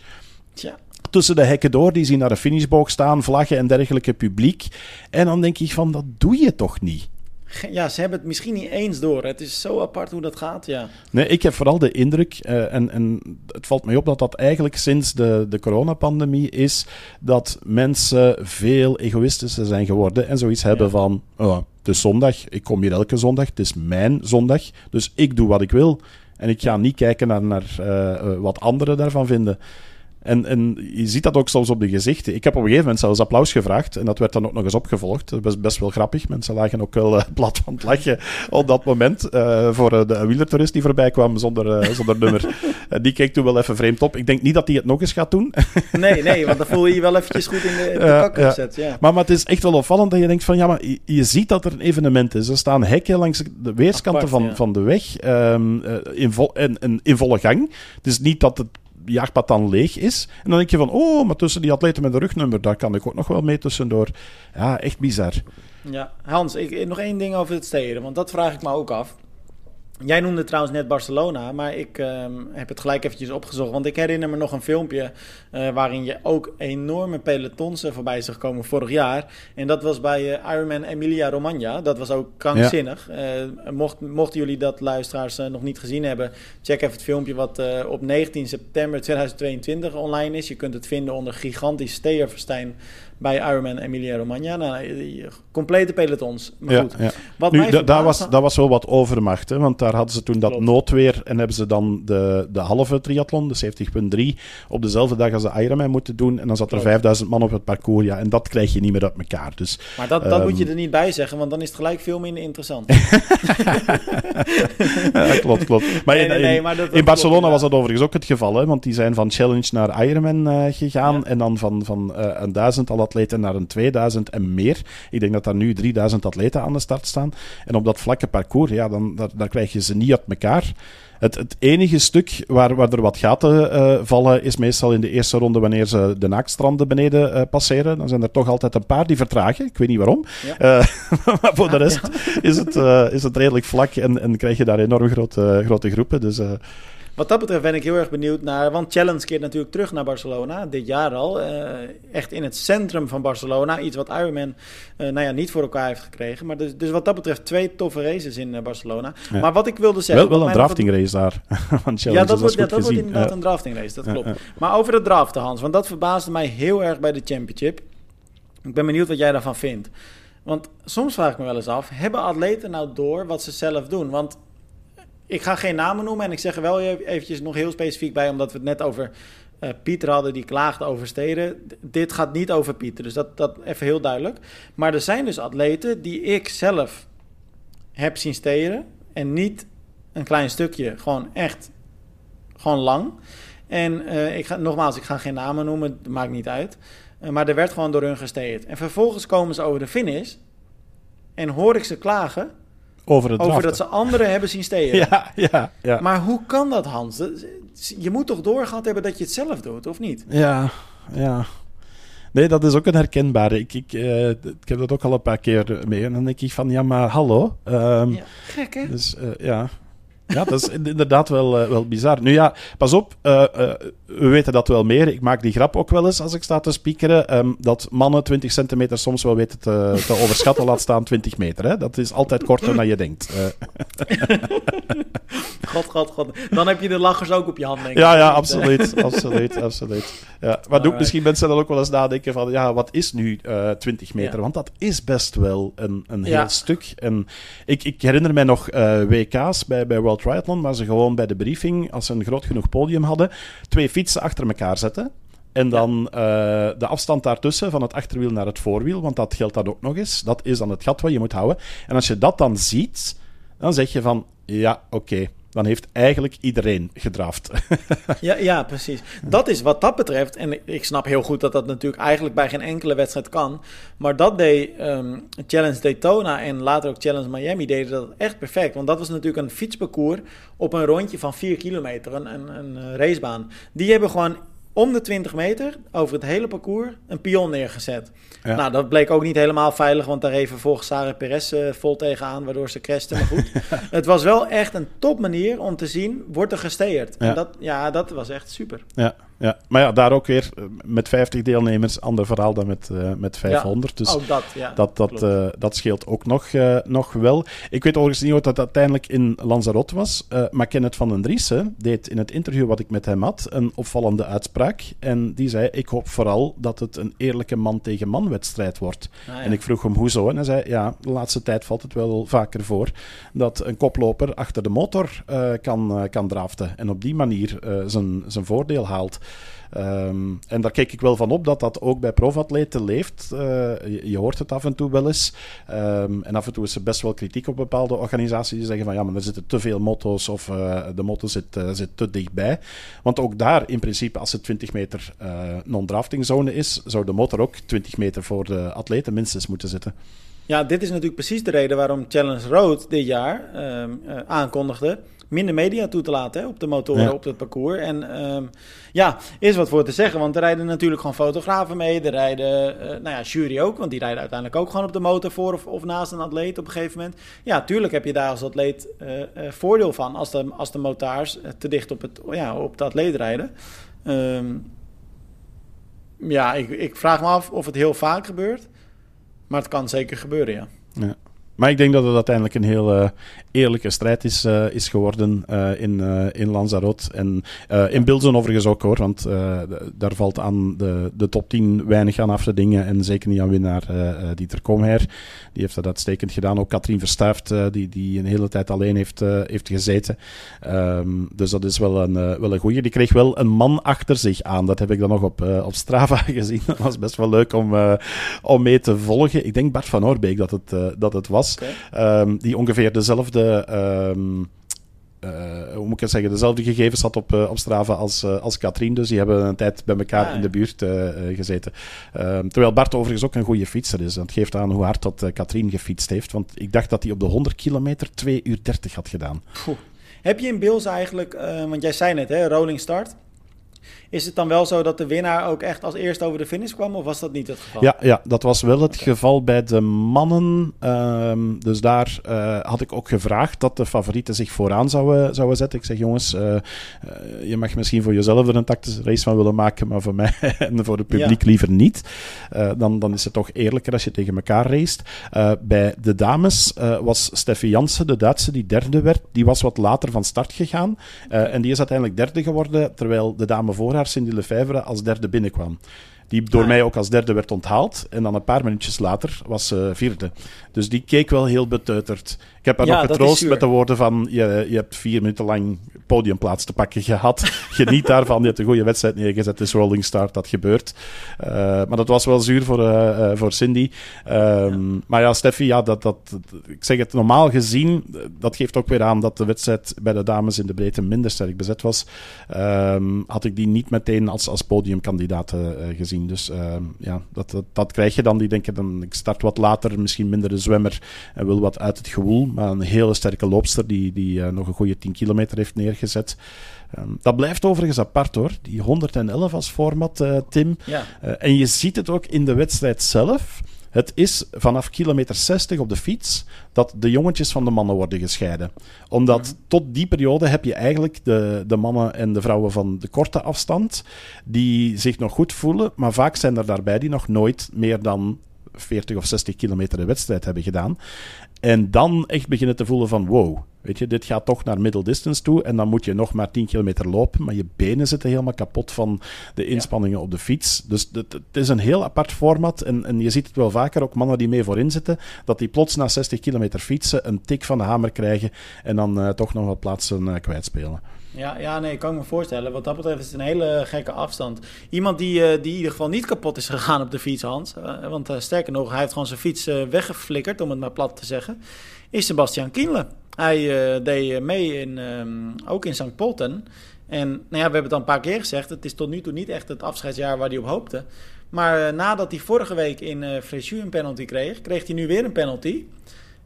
Tja tussen de hekken door. Die zien naar de finishboog staan, vlaggen en dergelijke publiek. En dan denk ik van, dat doe je toch niet? Ja, ze hebben het misschien niet eens door. Het is zo apart hoe dat gaat, ja. Nee, ik heb vooral de indruk, uh, en, en het valt mij op dat dat eigenlijk sinds de, de coronapandemie is, dat mensen veel egoïstischer zijn geworden en zoiets hebben ja. van, oh, het is zondag, ik kom hier elke zondag, het is mijn zondag, dus ik doe wat ik wil. En ik ga niet kijken naar, naar uh, wat anderen daarvan vinden. En, en je ziet dat ook soms op de gezichten. Ik heb op een gegeven moment zelfs applaus gevraagd. En dat werd dan ook nog eens opgevolgd. Dat was best wel grappig. Mensen lagen ook wel uh, plat van het lachen op dat moment. Uh, voor uh, de wielertourist die voorbij kwam zonder, zonder nummer. die keek toen wel even vreemd op. Ik denk niet dat hij het nog eens gaat doen. nee, nee, want dan voel je je wel eventjes goed in de, de gezet. Ja. Maar, maar het is echt wel opvallend dat je denkt van... Ja, maar je, je ziet dat er een evenement is. Er staan hekken langs de weerskanten Apart, van, ja. van de weg. Um, in, vol, in, in, in volle gang. Het is niet dat het jaagpad dan leeg is. En dan denk je van, oh, maar tussen die atleten met een rugnummer, daar kan ik ook nog wel mee tussendoor. Ja, echt bizar. Ja, Hans, ik, nog één ding over het steden, want dat vraag ik me ook af. Jij noemde trouwens net Barcelona, maar ik uh, heb het gelijk eventjes opgezocht. Want ik herinner me nog een filmpje uh, waarin je ook enorme pelotons voorbij is gekomen vorig jaar. En dat was bij uh, Ironman Emilia Romagna. Dat was ook krankzinnig. Ja. Uh, mocht, mochten jullie dat, luisteraars, nog niet gezien hebben, check even het filmpje wat op 19 september 2022 online is. Je kunt het vinden onder gigantisch Steerverstijn bij Ironman Emilia Romagna. Nou, complete pelotons. Maar ja, goed. Ja. Wat nu, da, daar, was, daar was wel wat overmacht, hè, want daar hadden ze toen dat Klopt. noodweer en hebben ze dan de, de halve triathlon, de 70.3, op dezelfde dag als de Ironman moeten doen. En dan zat er Klopt. 5000 man op het parcours. Ja, en dat krijg je niet meer uit elkaar. Dus, maar dat, dat um, moet je er niet bij zeggen, want dan is het gelijk veel minder interessant. ja, klopt, klopt. Maar in, nee, nee, nee, maar dat, dat in Barcelona klopt, was dat overigens ook het geval, hè, want die zijn van Challenge naar Ironman uh, gegaan en dan van, van uh, een duizendtal atleten naar een 2000 en meer. Ik denk dat daar nu 3000 atleten aan de start staan. En op dat vlakke parcours, ja, dan, daar, daar krijg je ze niet uit elkaar. Het, het, enige stuk waar, waar er wat gaten uh, vallen is meestal in de eerste ronde wanneer ze de naaktstranden beneden uh, passeren. Dan zijn er toch altijd een paar die vertragen. Ik weet niet waarom. Ja. Uh, maar voor de rest ja. is, het, is het redelijk vlak en, en krijg je daar enorm grote, grote groepen. Dus wat dat betreft ben ik heel erg benieuwd naar. Want Challenge keert natuurlijk terug naar Barcelona. Dit jaar al. Uh, echt in het centrum van Barcelona. Iets wat Ironman uh, nou ja, niet voor elkaar heeft gekregen. Maar dus, dus wat dat betreft twee toffe races in uh, Barcelona. Ja. Maar wat ik wilde zeggen. Wel, wel een draftingrace daar. van Challenge, ja, dat, wordt, ja, dat wordt inderdaad een draftingrace. Dat klopt. Maar over het draften, Hans. Want dat verbaasde mij heel erg bij de Championship. Ik ben benieuwd wat jij daarvan vindt. Want soms vraag ik me wel eens af: hebben atleten nou door wat ze zelf doen? Want ik ga geen namen noemen en ik zeg er wel eventjes nog heel specifiek bij, omdat we het net over uh, Pieter hadden die klaagde over steden. Dit gaat niet over Pieter, dus dat, dat even heel duidelijk. Maar er zijn dus atleten die ik zelf heb zien steden en niet een klein stukje, gewoon echt gewoon lang. En uh, ik ga, nogmaals, ik ga geen namen noemen, het maakt niet uit. Uh, maar er werd gewoon door hun gesteerd. En vervolgens komen ze over de finish en hoor ik ze klagen over, het over dat ze anderen hebben zien stelen. Ja, ja, ja. Maar hoe kan dat, Hans? Je moet toch doorgehad hebben dat je het zelf doet, of niet? Ja, ja. Nee, dat is ook een herkenbare. Ik, ik, uh, ik heb dat ook al een paar keer mee. En dan denk ik van, ja, maar hallo. Um, ja, gek, hè? Dus uh, ja. Ja, dat is inderdaad wel, uh, wel bizar. Nu ja, pas op, we weten dat wel meer. Ik maak die grap ook wel eens als ik sta te speakeren. Um, dat mannen 20 centimeter soms wel weten te, te overschatten, laat staan 20 meter. Hè? Dat is altijd korter dan je denkt. god, god, god. Dan heb je de lachers ook op je hand, denk ik. Ja, ja, absoluut. absoluut, absoluut. Ja, maar doet misschien mensen dan ook wel eens nadenken van, ja, wat is nu 20 meter? Ja. Want dat is best wel een, een heel ja. stuk. En ik, ik herinner mij nog WK's bij, bij World Triathlon, waar ze gewoon bij de briefing, als ze een groot genoeg podium hadden, twee fietsen achter elkaar zetten. En dan uh, de afstand daartussen, van het achterwiel naar het voorwiel, want dat geldt dan ook nog eens. Dat is dan het gat wat je moet houden. En als je dat dan ziet, dan zeg je van, ja, oké. Okay dan heeft eigenlijk iedereen gedraft. ja, ja, precies. Dat is wat dat betreft. En ik snap heel goed dat dat natuurlijk eigenlijk bij geen enkele wedstrijd kan. Maar dat deed um, Challenge Daytona en later ook Challenge Miami deden dat echt perfect. Want dat was natuurlijk een fietsparcours op een rondje van 4 kilometer, een, een, een racebaan. Die hebben gewoon om de 20 meter over het hele parcours een pion neergezet. Nou, dat bleek ook niet helemaal veilig, want daar even volgens Sarah Perez uh, vol tegenaan, waardoor ze crashten. Maar goed, het was wel echt een top manier om te zien, wordt er gesteerd. Ja. En dat, ja, dat was echt super. Ja, ja. Maar ja, daar ook weer eh, met 50 deelnemers, ander verhaal dan met, uh, met 500. Ja, dus ook dat, ja. dat, dat, uh, dat scheelt ook nog, uh, nog wel. Ik weet overigens niet wat dat uiteindelijk in Lanzarote was, maar Kenneth van den Driessen deed in het interview wat ik met hem had een opvallende uitspraak. En die zei, ik hoop vooral dat het een eerlijke man tegen man wedstrijd wordt. Ah, ja. En ik vroeg hem hoezo. En hij zei, ja, de laatste tijd valt het wel vaker voor dat een koploper achter de motor kan, kan draften. En op die manier zijn, zijn voordeel haalt. Um, en daar kijk ik wel van op dat dat ook bij profatleten leeft. Uh, je, hoort het af en toe wel eens. Um, en af en toe is er best wel kritiek op bepaalde organisaties die zeggen van ja, maar er zitten te veel motto's of uh, de motto zit, uh, zit te dichtbij. Want ook daar in principe, als het 20 meter non-drafting zone is, zou de motor ook 20 meter voor de atleten minstens moeten zitten. Ja, dit is natuurlijk precies de reden waarom Challenge Road dit jaar aankondigde minder media toe te laten hè, op de motoren, ja. op het parcours. En um, ja, is wat voor te zeggen, want er rijden natuurlijk gewoon fotografen mee. Er rijden, uh, nou ja, jury ook, want die rijden uiteindelijk ook gewoon op de motor voor of, of naast een atleet op een gegeven moment. Ja, tuurlijk heb je daar als atleet uh, uh, voordeel van als de, als de motaars te dicht op, het, ja, op de atleet rijden. Um, ja, ik, ik vraag me af of het heel vaak gebeurt, maar het kan zeker gebeuren, ja. ja. Maar ik denk dat het uiteindelijk een heel uh, eerlijke strijd is, uh, is geworden uh, in, in Lanzarote. En in Bilzen overigens ook hoor, want daar valt aan de, de top 10 weinig aan af te dingen. En zeker niet aan winnaar Dieter Komher. Die heeft dat uitstekend gedaan. Ook Katrien Verstuift, die, die een hele tijd alleen heeft, heeft gezeten. Um, dus dat is wel een, wel een goeie. Die kreeg wel een man achter zich aan. Dat heb ik dan nog op, op Strava gezien. Dat was best wel leuk om, om mee te volgen. Ik denk Bart van Oorbeek dat het, dat het was. Okay. Um, die ongeveer dezelfde. Um, uh, hoe moet ik het zeggen, dezelfde gegevens had op, uh, op Strava als, uh, als Katrien. Dus die hebben een tijd bij elkaar ah, in de buurt gezeten. Um, terwijl Bart overigens ook een goede fietser is. Dat geeft aan hoe hard dat Katrien gefietst heeft. Want ik dacht dat hij op de 100 kilometer 2 uur 30 had gedaan. Goh. Heb je in Bills eigenlijk, want jij zei net, hè, rolling start. Is het dan wel zo dat de winnaar ook echt als eerste over de finish kwam, of was dat niet het geval? Ja, ja dat was wel het okay. geval bij de mannen. Um, dus daar uh, had ik ook gevraagd dat de favorieten zich vooraan zouden, zouden zetten. Ik zeg, jongens, uh, uh, je mag misschien voor jezelf er een tactische race van willen maken, maar voor mij en voor het publiek ja. liever niet. dan, dan is het toch eerlijker als je tegen elkaar raced. bij de dames was Steffi Jansen, de Duitse, die derde werd. Die was wat later van start gegaan. en die is uiteindelijk derde geworden, terwijl de dame voor haar Cindy Lefebvre als derde binnenkwam. Die door ah. mij ook als derde werd onthaald. En dan een paar minuutjes later was ze vierde. Dus die keek wel heel beteuterd. Ik heb haar ja, nog getroost met de woorden van... Je, je hebt vier minuten lang podiumplaats te pakken gehad. Geniet daarvan. Je hebt een goede wedstrijd neergezet. Het is rolling start, dat gebeurt. Uh, maar dat was wel zuur voor, uh, uh, voor Cindy. Um, ja. Maar ja, Steffi, ja, dat, dat, ik zeg het normaal gezien... Dat geeft ook weer aan dat de wedstrijd bij de dames in de breedte minder sterk bezet was. Um, had ik die niet meteen als, als podiumkandidaat gezien. Dus ehm, ja, dat, dat, dat, krijg je dan. Die denken dan, ik start wat later, misschien minder de zwemmer en wil wat uit het gewoel. Maar een hele sterke loopster die, die nog een goede 10 kilometer heeft neergezet gezet. Um, dat blijft overigens apart hoor, die 111 als format, uh, Tim. Ja. Uh, en je ziet het ook in de wedstrijd zelf. Het is vanaf kilometer 60 op de fiets dat de jongetjes van de mannen worden gescheiden. Omdat tot die periode heb je eigenlijk de, de mannen en de vrouwen van de korte afstand die zich nog goed voelen, maar vaak zijn er daarbij die nog nooit meer dan 40 of 60 kilometer de wedstrijd hebben gedaan. En dan echt beginnen te voelen van wow, weet je, dit gaat toch naar middle distance toe en dan moet je nog maar 10 kilometer lopen, maar je benen zitten helemaal kapot van de inspanningen op de fiets. Dus het, het is een heel apart format en, en je ziet het wel vaker, ook mannen die mee voorin zitten, dat die plots na 60 kilometer fietsen een tik van de hamer krijgen en dan uh, toch nog wat plaatsen uh, kwijtspelen. Ja, ja, nee, kan ik me voorstellen. Wat dat betreft is het een hele gekke afstand. Iemand die, uh, die in ieder geval niet kapot is gegaan op de fiets, Hans. Uh, want uh, sterker nog, hij heeft gewoon zijn fiets weggeflikkerd, om het maar plat te zeggen. Is Sebastian Kienle. Hij deed mee in, um, ook in St. Polten. En nou ja, we hebben het al een paar keer gezegd. Het is tot nu toe niet echt het afscheidsjaar waar hij op hoopte. Maar nadat hij vorige week in uh, een penalty kreeg, kreeg hij nu weer een penalty.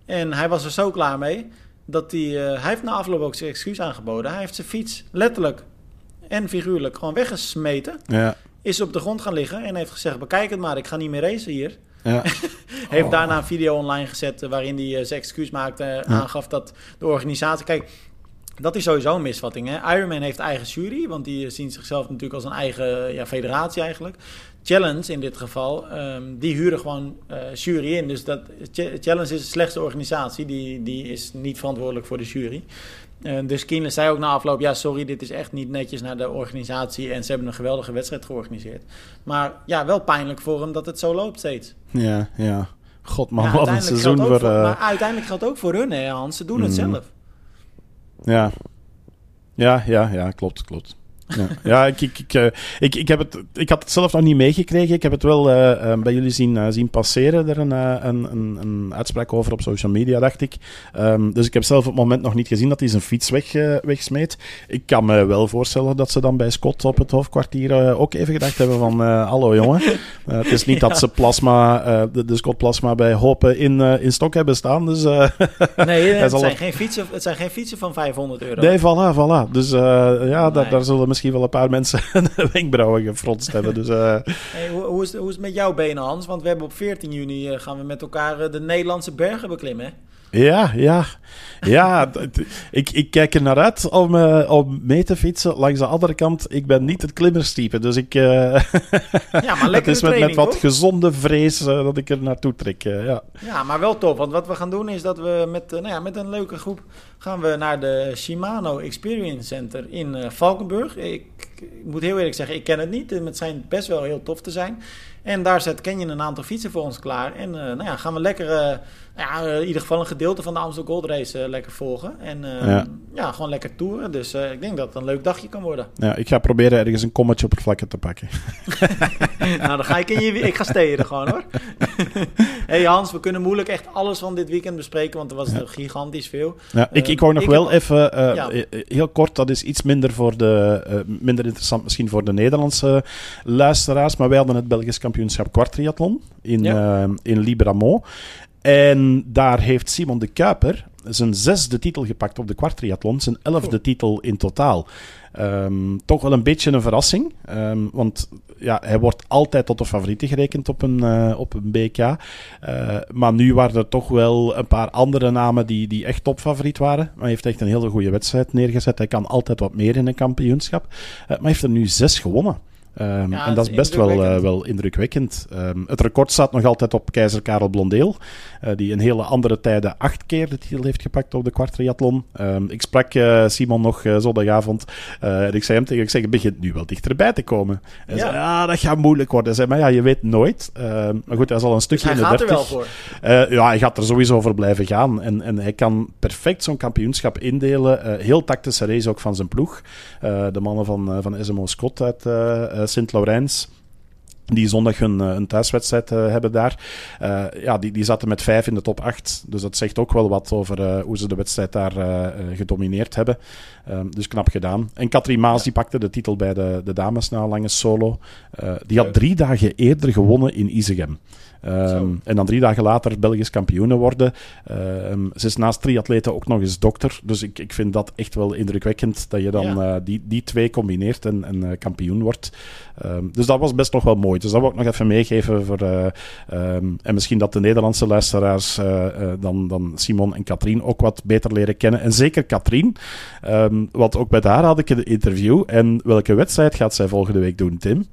En hij was er zo klaar mee dat hij, uh, hij heeft na afloop ook zijn excuus aangeboden. Hij heeft zijn fiets letterlijk en figuurlijk gewoon weggesmeten. Ja. Is op de grond gaan liggen en heeft gezegd: bekijk het maar, ik ga niet meer racen hier. Ja. heeft oh. daarna een video online gezet waarin hij uh, zijn excuus maakte. Ja. Aangaf dat de organisatie. Kijk, dat is sowieso een misvatting. Hè? Ironman heeft eigen jury, want die zien zichzelf natuurlijk als een eigen ja, federatie eigenlijk. Challenge in dit geval, um, die huren gewoon uh, jury in. Dus dat, Challenge is de slechtste organisatie, die, die is niet verantwoordelijk voor de jury. Uh, dus Kienle zei ook na afloop, ja sorry, dit is echt niet netjes naar de organisatie en ze hebben een geweldige wedstrijd georganiseerd. Maar ja, wel pijnlijk voor hem dat het zo loopt steeds. Ja, ja. God man, ja, wat een seizoen voor... voor uh... Maar uiteindelijk geldt ook voor hun, hè Hans, ze doen mm. het zelf. Ja. Ja, ja, ja, klopt, klopt. Ja, ja ik, ik, ik, uh, ik, ik, heb het, ik had het zelf nog niet meegekregen. Ik heb het wel uh, uh, bij jullie zien, zien passeren. Er een, een, een, een, uitspraak over op social media, dacht ik. Um, dus ik heb zelf op het moment nog niet gezien dat hij zijn fiets weg, wegsmeet. Ik kan me wel voorstellen dat ze dan bij Scott op het hoofdkwartier ook even gedacht hebben van... hallo jongen, het is niet ja. dat ze plasma, de, de Scott Plasma bij Hopen in, in stok hebben staan. Dus, nee, het zijn, geen fietsen, het zijn geen fietsen van 500 euro. Nee, voilà, voilà. Dus ja, nee. daar, daar zullen misschien wel een paar mensen de wenkbrauwen gefronst hebben. Dus, hey, hoe, is, hoe is het met jouw benen, Hans? Want we hebben op 14 juni uh, gaan we met elkaar uh, de Nederlandse bergen beklimmen. Ja, ja. Ja, ik, ik kijk er naar uit om, uh, om mee te fietsen. Langs de andere kant, ik ben niet het klimmerstype. Dus ik... Uh, ja, maar het is met, met wat hoor. gezonde vrees uh, dat ik er naartoe trek. ja. ja, maar wel tof. Want wat we gaan doen is dat we met, nou ja, met een leuke groep... gaan we naar de Shimano Experience Center in Valkenburg. Ik, ik, moet heel eerlijk zeggen, ik ken het niet. Het schijnt best wel heel tof te zijn. En daar zet Kenyon een aantal fietsen voor ons klaar. En nou ja, gaan we lekker ja, in ieder geval een gedeelte van de Amstel Gold Race lekker volgen. En ja. ja. gewoon lekker toeren. Dus ik denk dat het een leuk dagje kan worden. Ja, ik ga proberen ergens een kommetje op het vlakke te pakken. nou, dan ga ik in je... Ik ga steden gewoon, hoor. hey Hans, we kunnen moeilijk echt alles van dit weekend bespreken, want er was ja. gigantisch veel. Ja, ik, ik wou nog ik wel heb... even... Ja. Heel kort, dat is iets minder, voor de, minder interessant misschien voor de Nederlandse luisteraars, maar wij hadden het Belgisch kampioenschap kwartriathlon in, in Libramont. En daar heeft Simon de Kuiper zijn zesde titel gepakt op de kwartriathlon, zijn elfde titel in totaal. Um, toch wel een beetje een verrassing, um, want ja, hij wordt altijd tot de favoriete gerekend op een, uh, op een BK. Uh, maar nu waren er toch wel een paar andere namen die, die echt topfavoriet waren. Maar hij heeft echt een hele goede wedstrijd neergezet. Hij kan altijd wat meer in een kampioenschap. Uh, maar hij heeft er nu zes gewonnen. Um, ja, en dat is best wel, uh, wel indrukwekkend. Um, het record staat nog altijd op keizer Karel Blondeel, uh, die in hele andere tijden acht keer de titel heeft gepakt op de kwartriathlon. Um, ik sprak uh, Simon nog zondagavond en ik zei hem tegen, ik zeg, het begint nu wel dichterbij te komen. En ja. zei, dat gaat moeilijk worden. Hij zei, maar ja, je weet nooit. maar goed, hij is al een stukje dus in de dertig. Hij gaat er wel voor. ja, hij gaat er sowieso voor blijven gaan. En, en hij kan perfect zo'n kampioenschap indelen. heel tactische race ook van zijn ploeg. de mannen van, van SMO Scott uit Sint-Laurens die zondag hun, een thuiswedstrijd uh, hebben daar. Ja, die, die zaten met vijf in de top 8. Dus dat zegt ook wel wat over hoe ze de wedstrijd daar gedomineerd hebben. Um, dus knap gedaan. En Katrin Maas die pakte de titel bij de, de dames na een lange solo. die had drie dagen eerder gewonnen in Isegem. Ehm, en dan drie dagen later Belgisch kampioene worden. Ehm, ze is naast triatleten ook nog eens dokter. Dus ik, ik vind dat echt wel indrukwekkend dat je dan Ja. eh, die, die twee combineert en, en eh, kampioen wordt. Ehm, dus dat was best nog wel mooi. Dus dat wil ik nog even meegeven. Voor, eh, ehm, en misschien dat de Nederlandse luisteraars eh, eh, dan, dan Simon en Katrien ook wat beter leren kennen. En zeker Katrien. Ehm, want ook met haar had ik een interview. En welke wedstrijd gaat zij volgende week doen, Tim?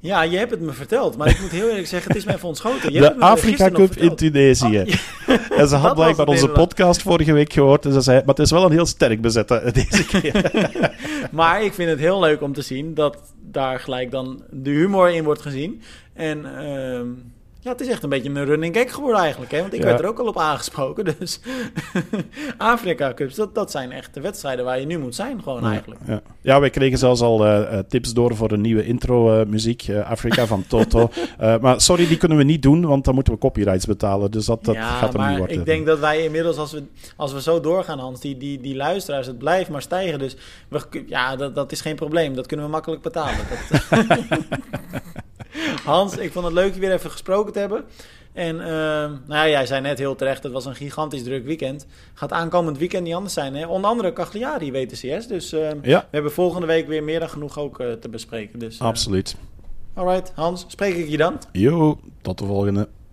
Ja, je hebt het me verteld, maar ik moet heel eerlijk zeggen, het is mij ontschoten. Je de Afrika Cup in. Tunesië. Oh, ja. En ze had blijkbaar onze podcast vorige week gehoord. En ze zei, maar het is wel een heel sterk bezette deze keer. Maar ik vind het heel leuk om te zien dat daar gelijk dan de humor in wordt gezien. En ehm, ja, het is echt een beetje een running gag geworden eigenlijk. Hè? Want ik Ja. werd er ook al op aangesproken. Dus Afrika Cups, dat, dat zijn echt de wedstrijden waar je nu moet zijn gewoon eigenlijk. Ja. ja, wij kregen zelfs al eh, eh, tips door voor een nieuwe intro-muziek. Afrika van Toto. Eh, maar sorry, die kunnen we niet doen, want dan moeten we copyrights betalen. Dus dat, dat ja, gaat er maar niet worden. ik denk dat wij inmiddels, als we, als we zo doorgaan, Hans, die, die, die luisteraars, het blijft maar stijgen. Dus we, ja, dat, dat is geen probleem. Dat kunnen we makkelijk betalen. Dat, Hans, ik vond het leuk je weer even gesproken te hebben. En ehm, nou ja, jij zei net heel terecht, het was een gigantisch druk weekend. Gaat aankomend weekend niet anders zijn. Hè? Onder andere Cagliari WTCS. Dus ehm, Ja, we hebben volgende week weer meer dan genoeg ook eh, te bespreken. Dus, eh, absoluut. alright, Hans, spreek ik je dan? Yo, tot de volgende.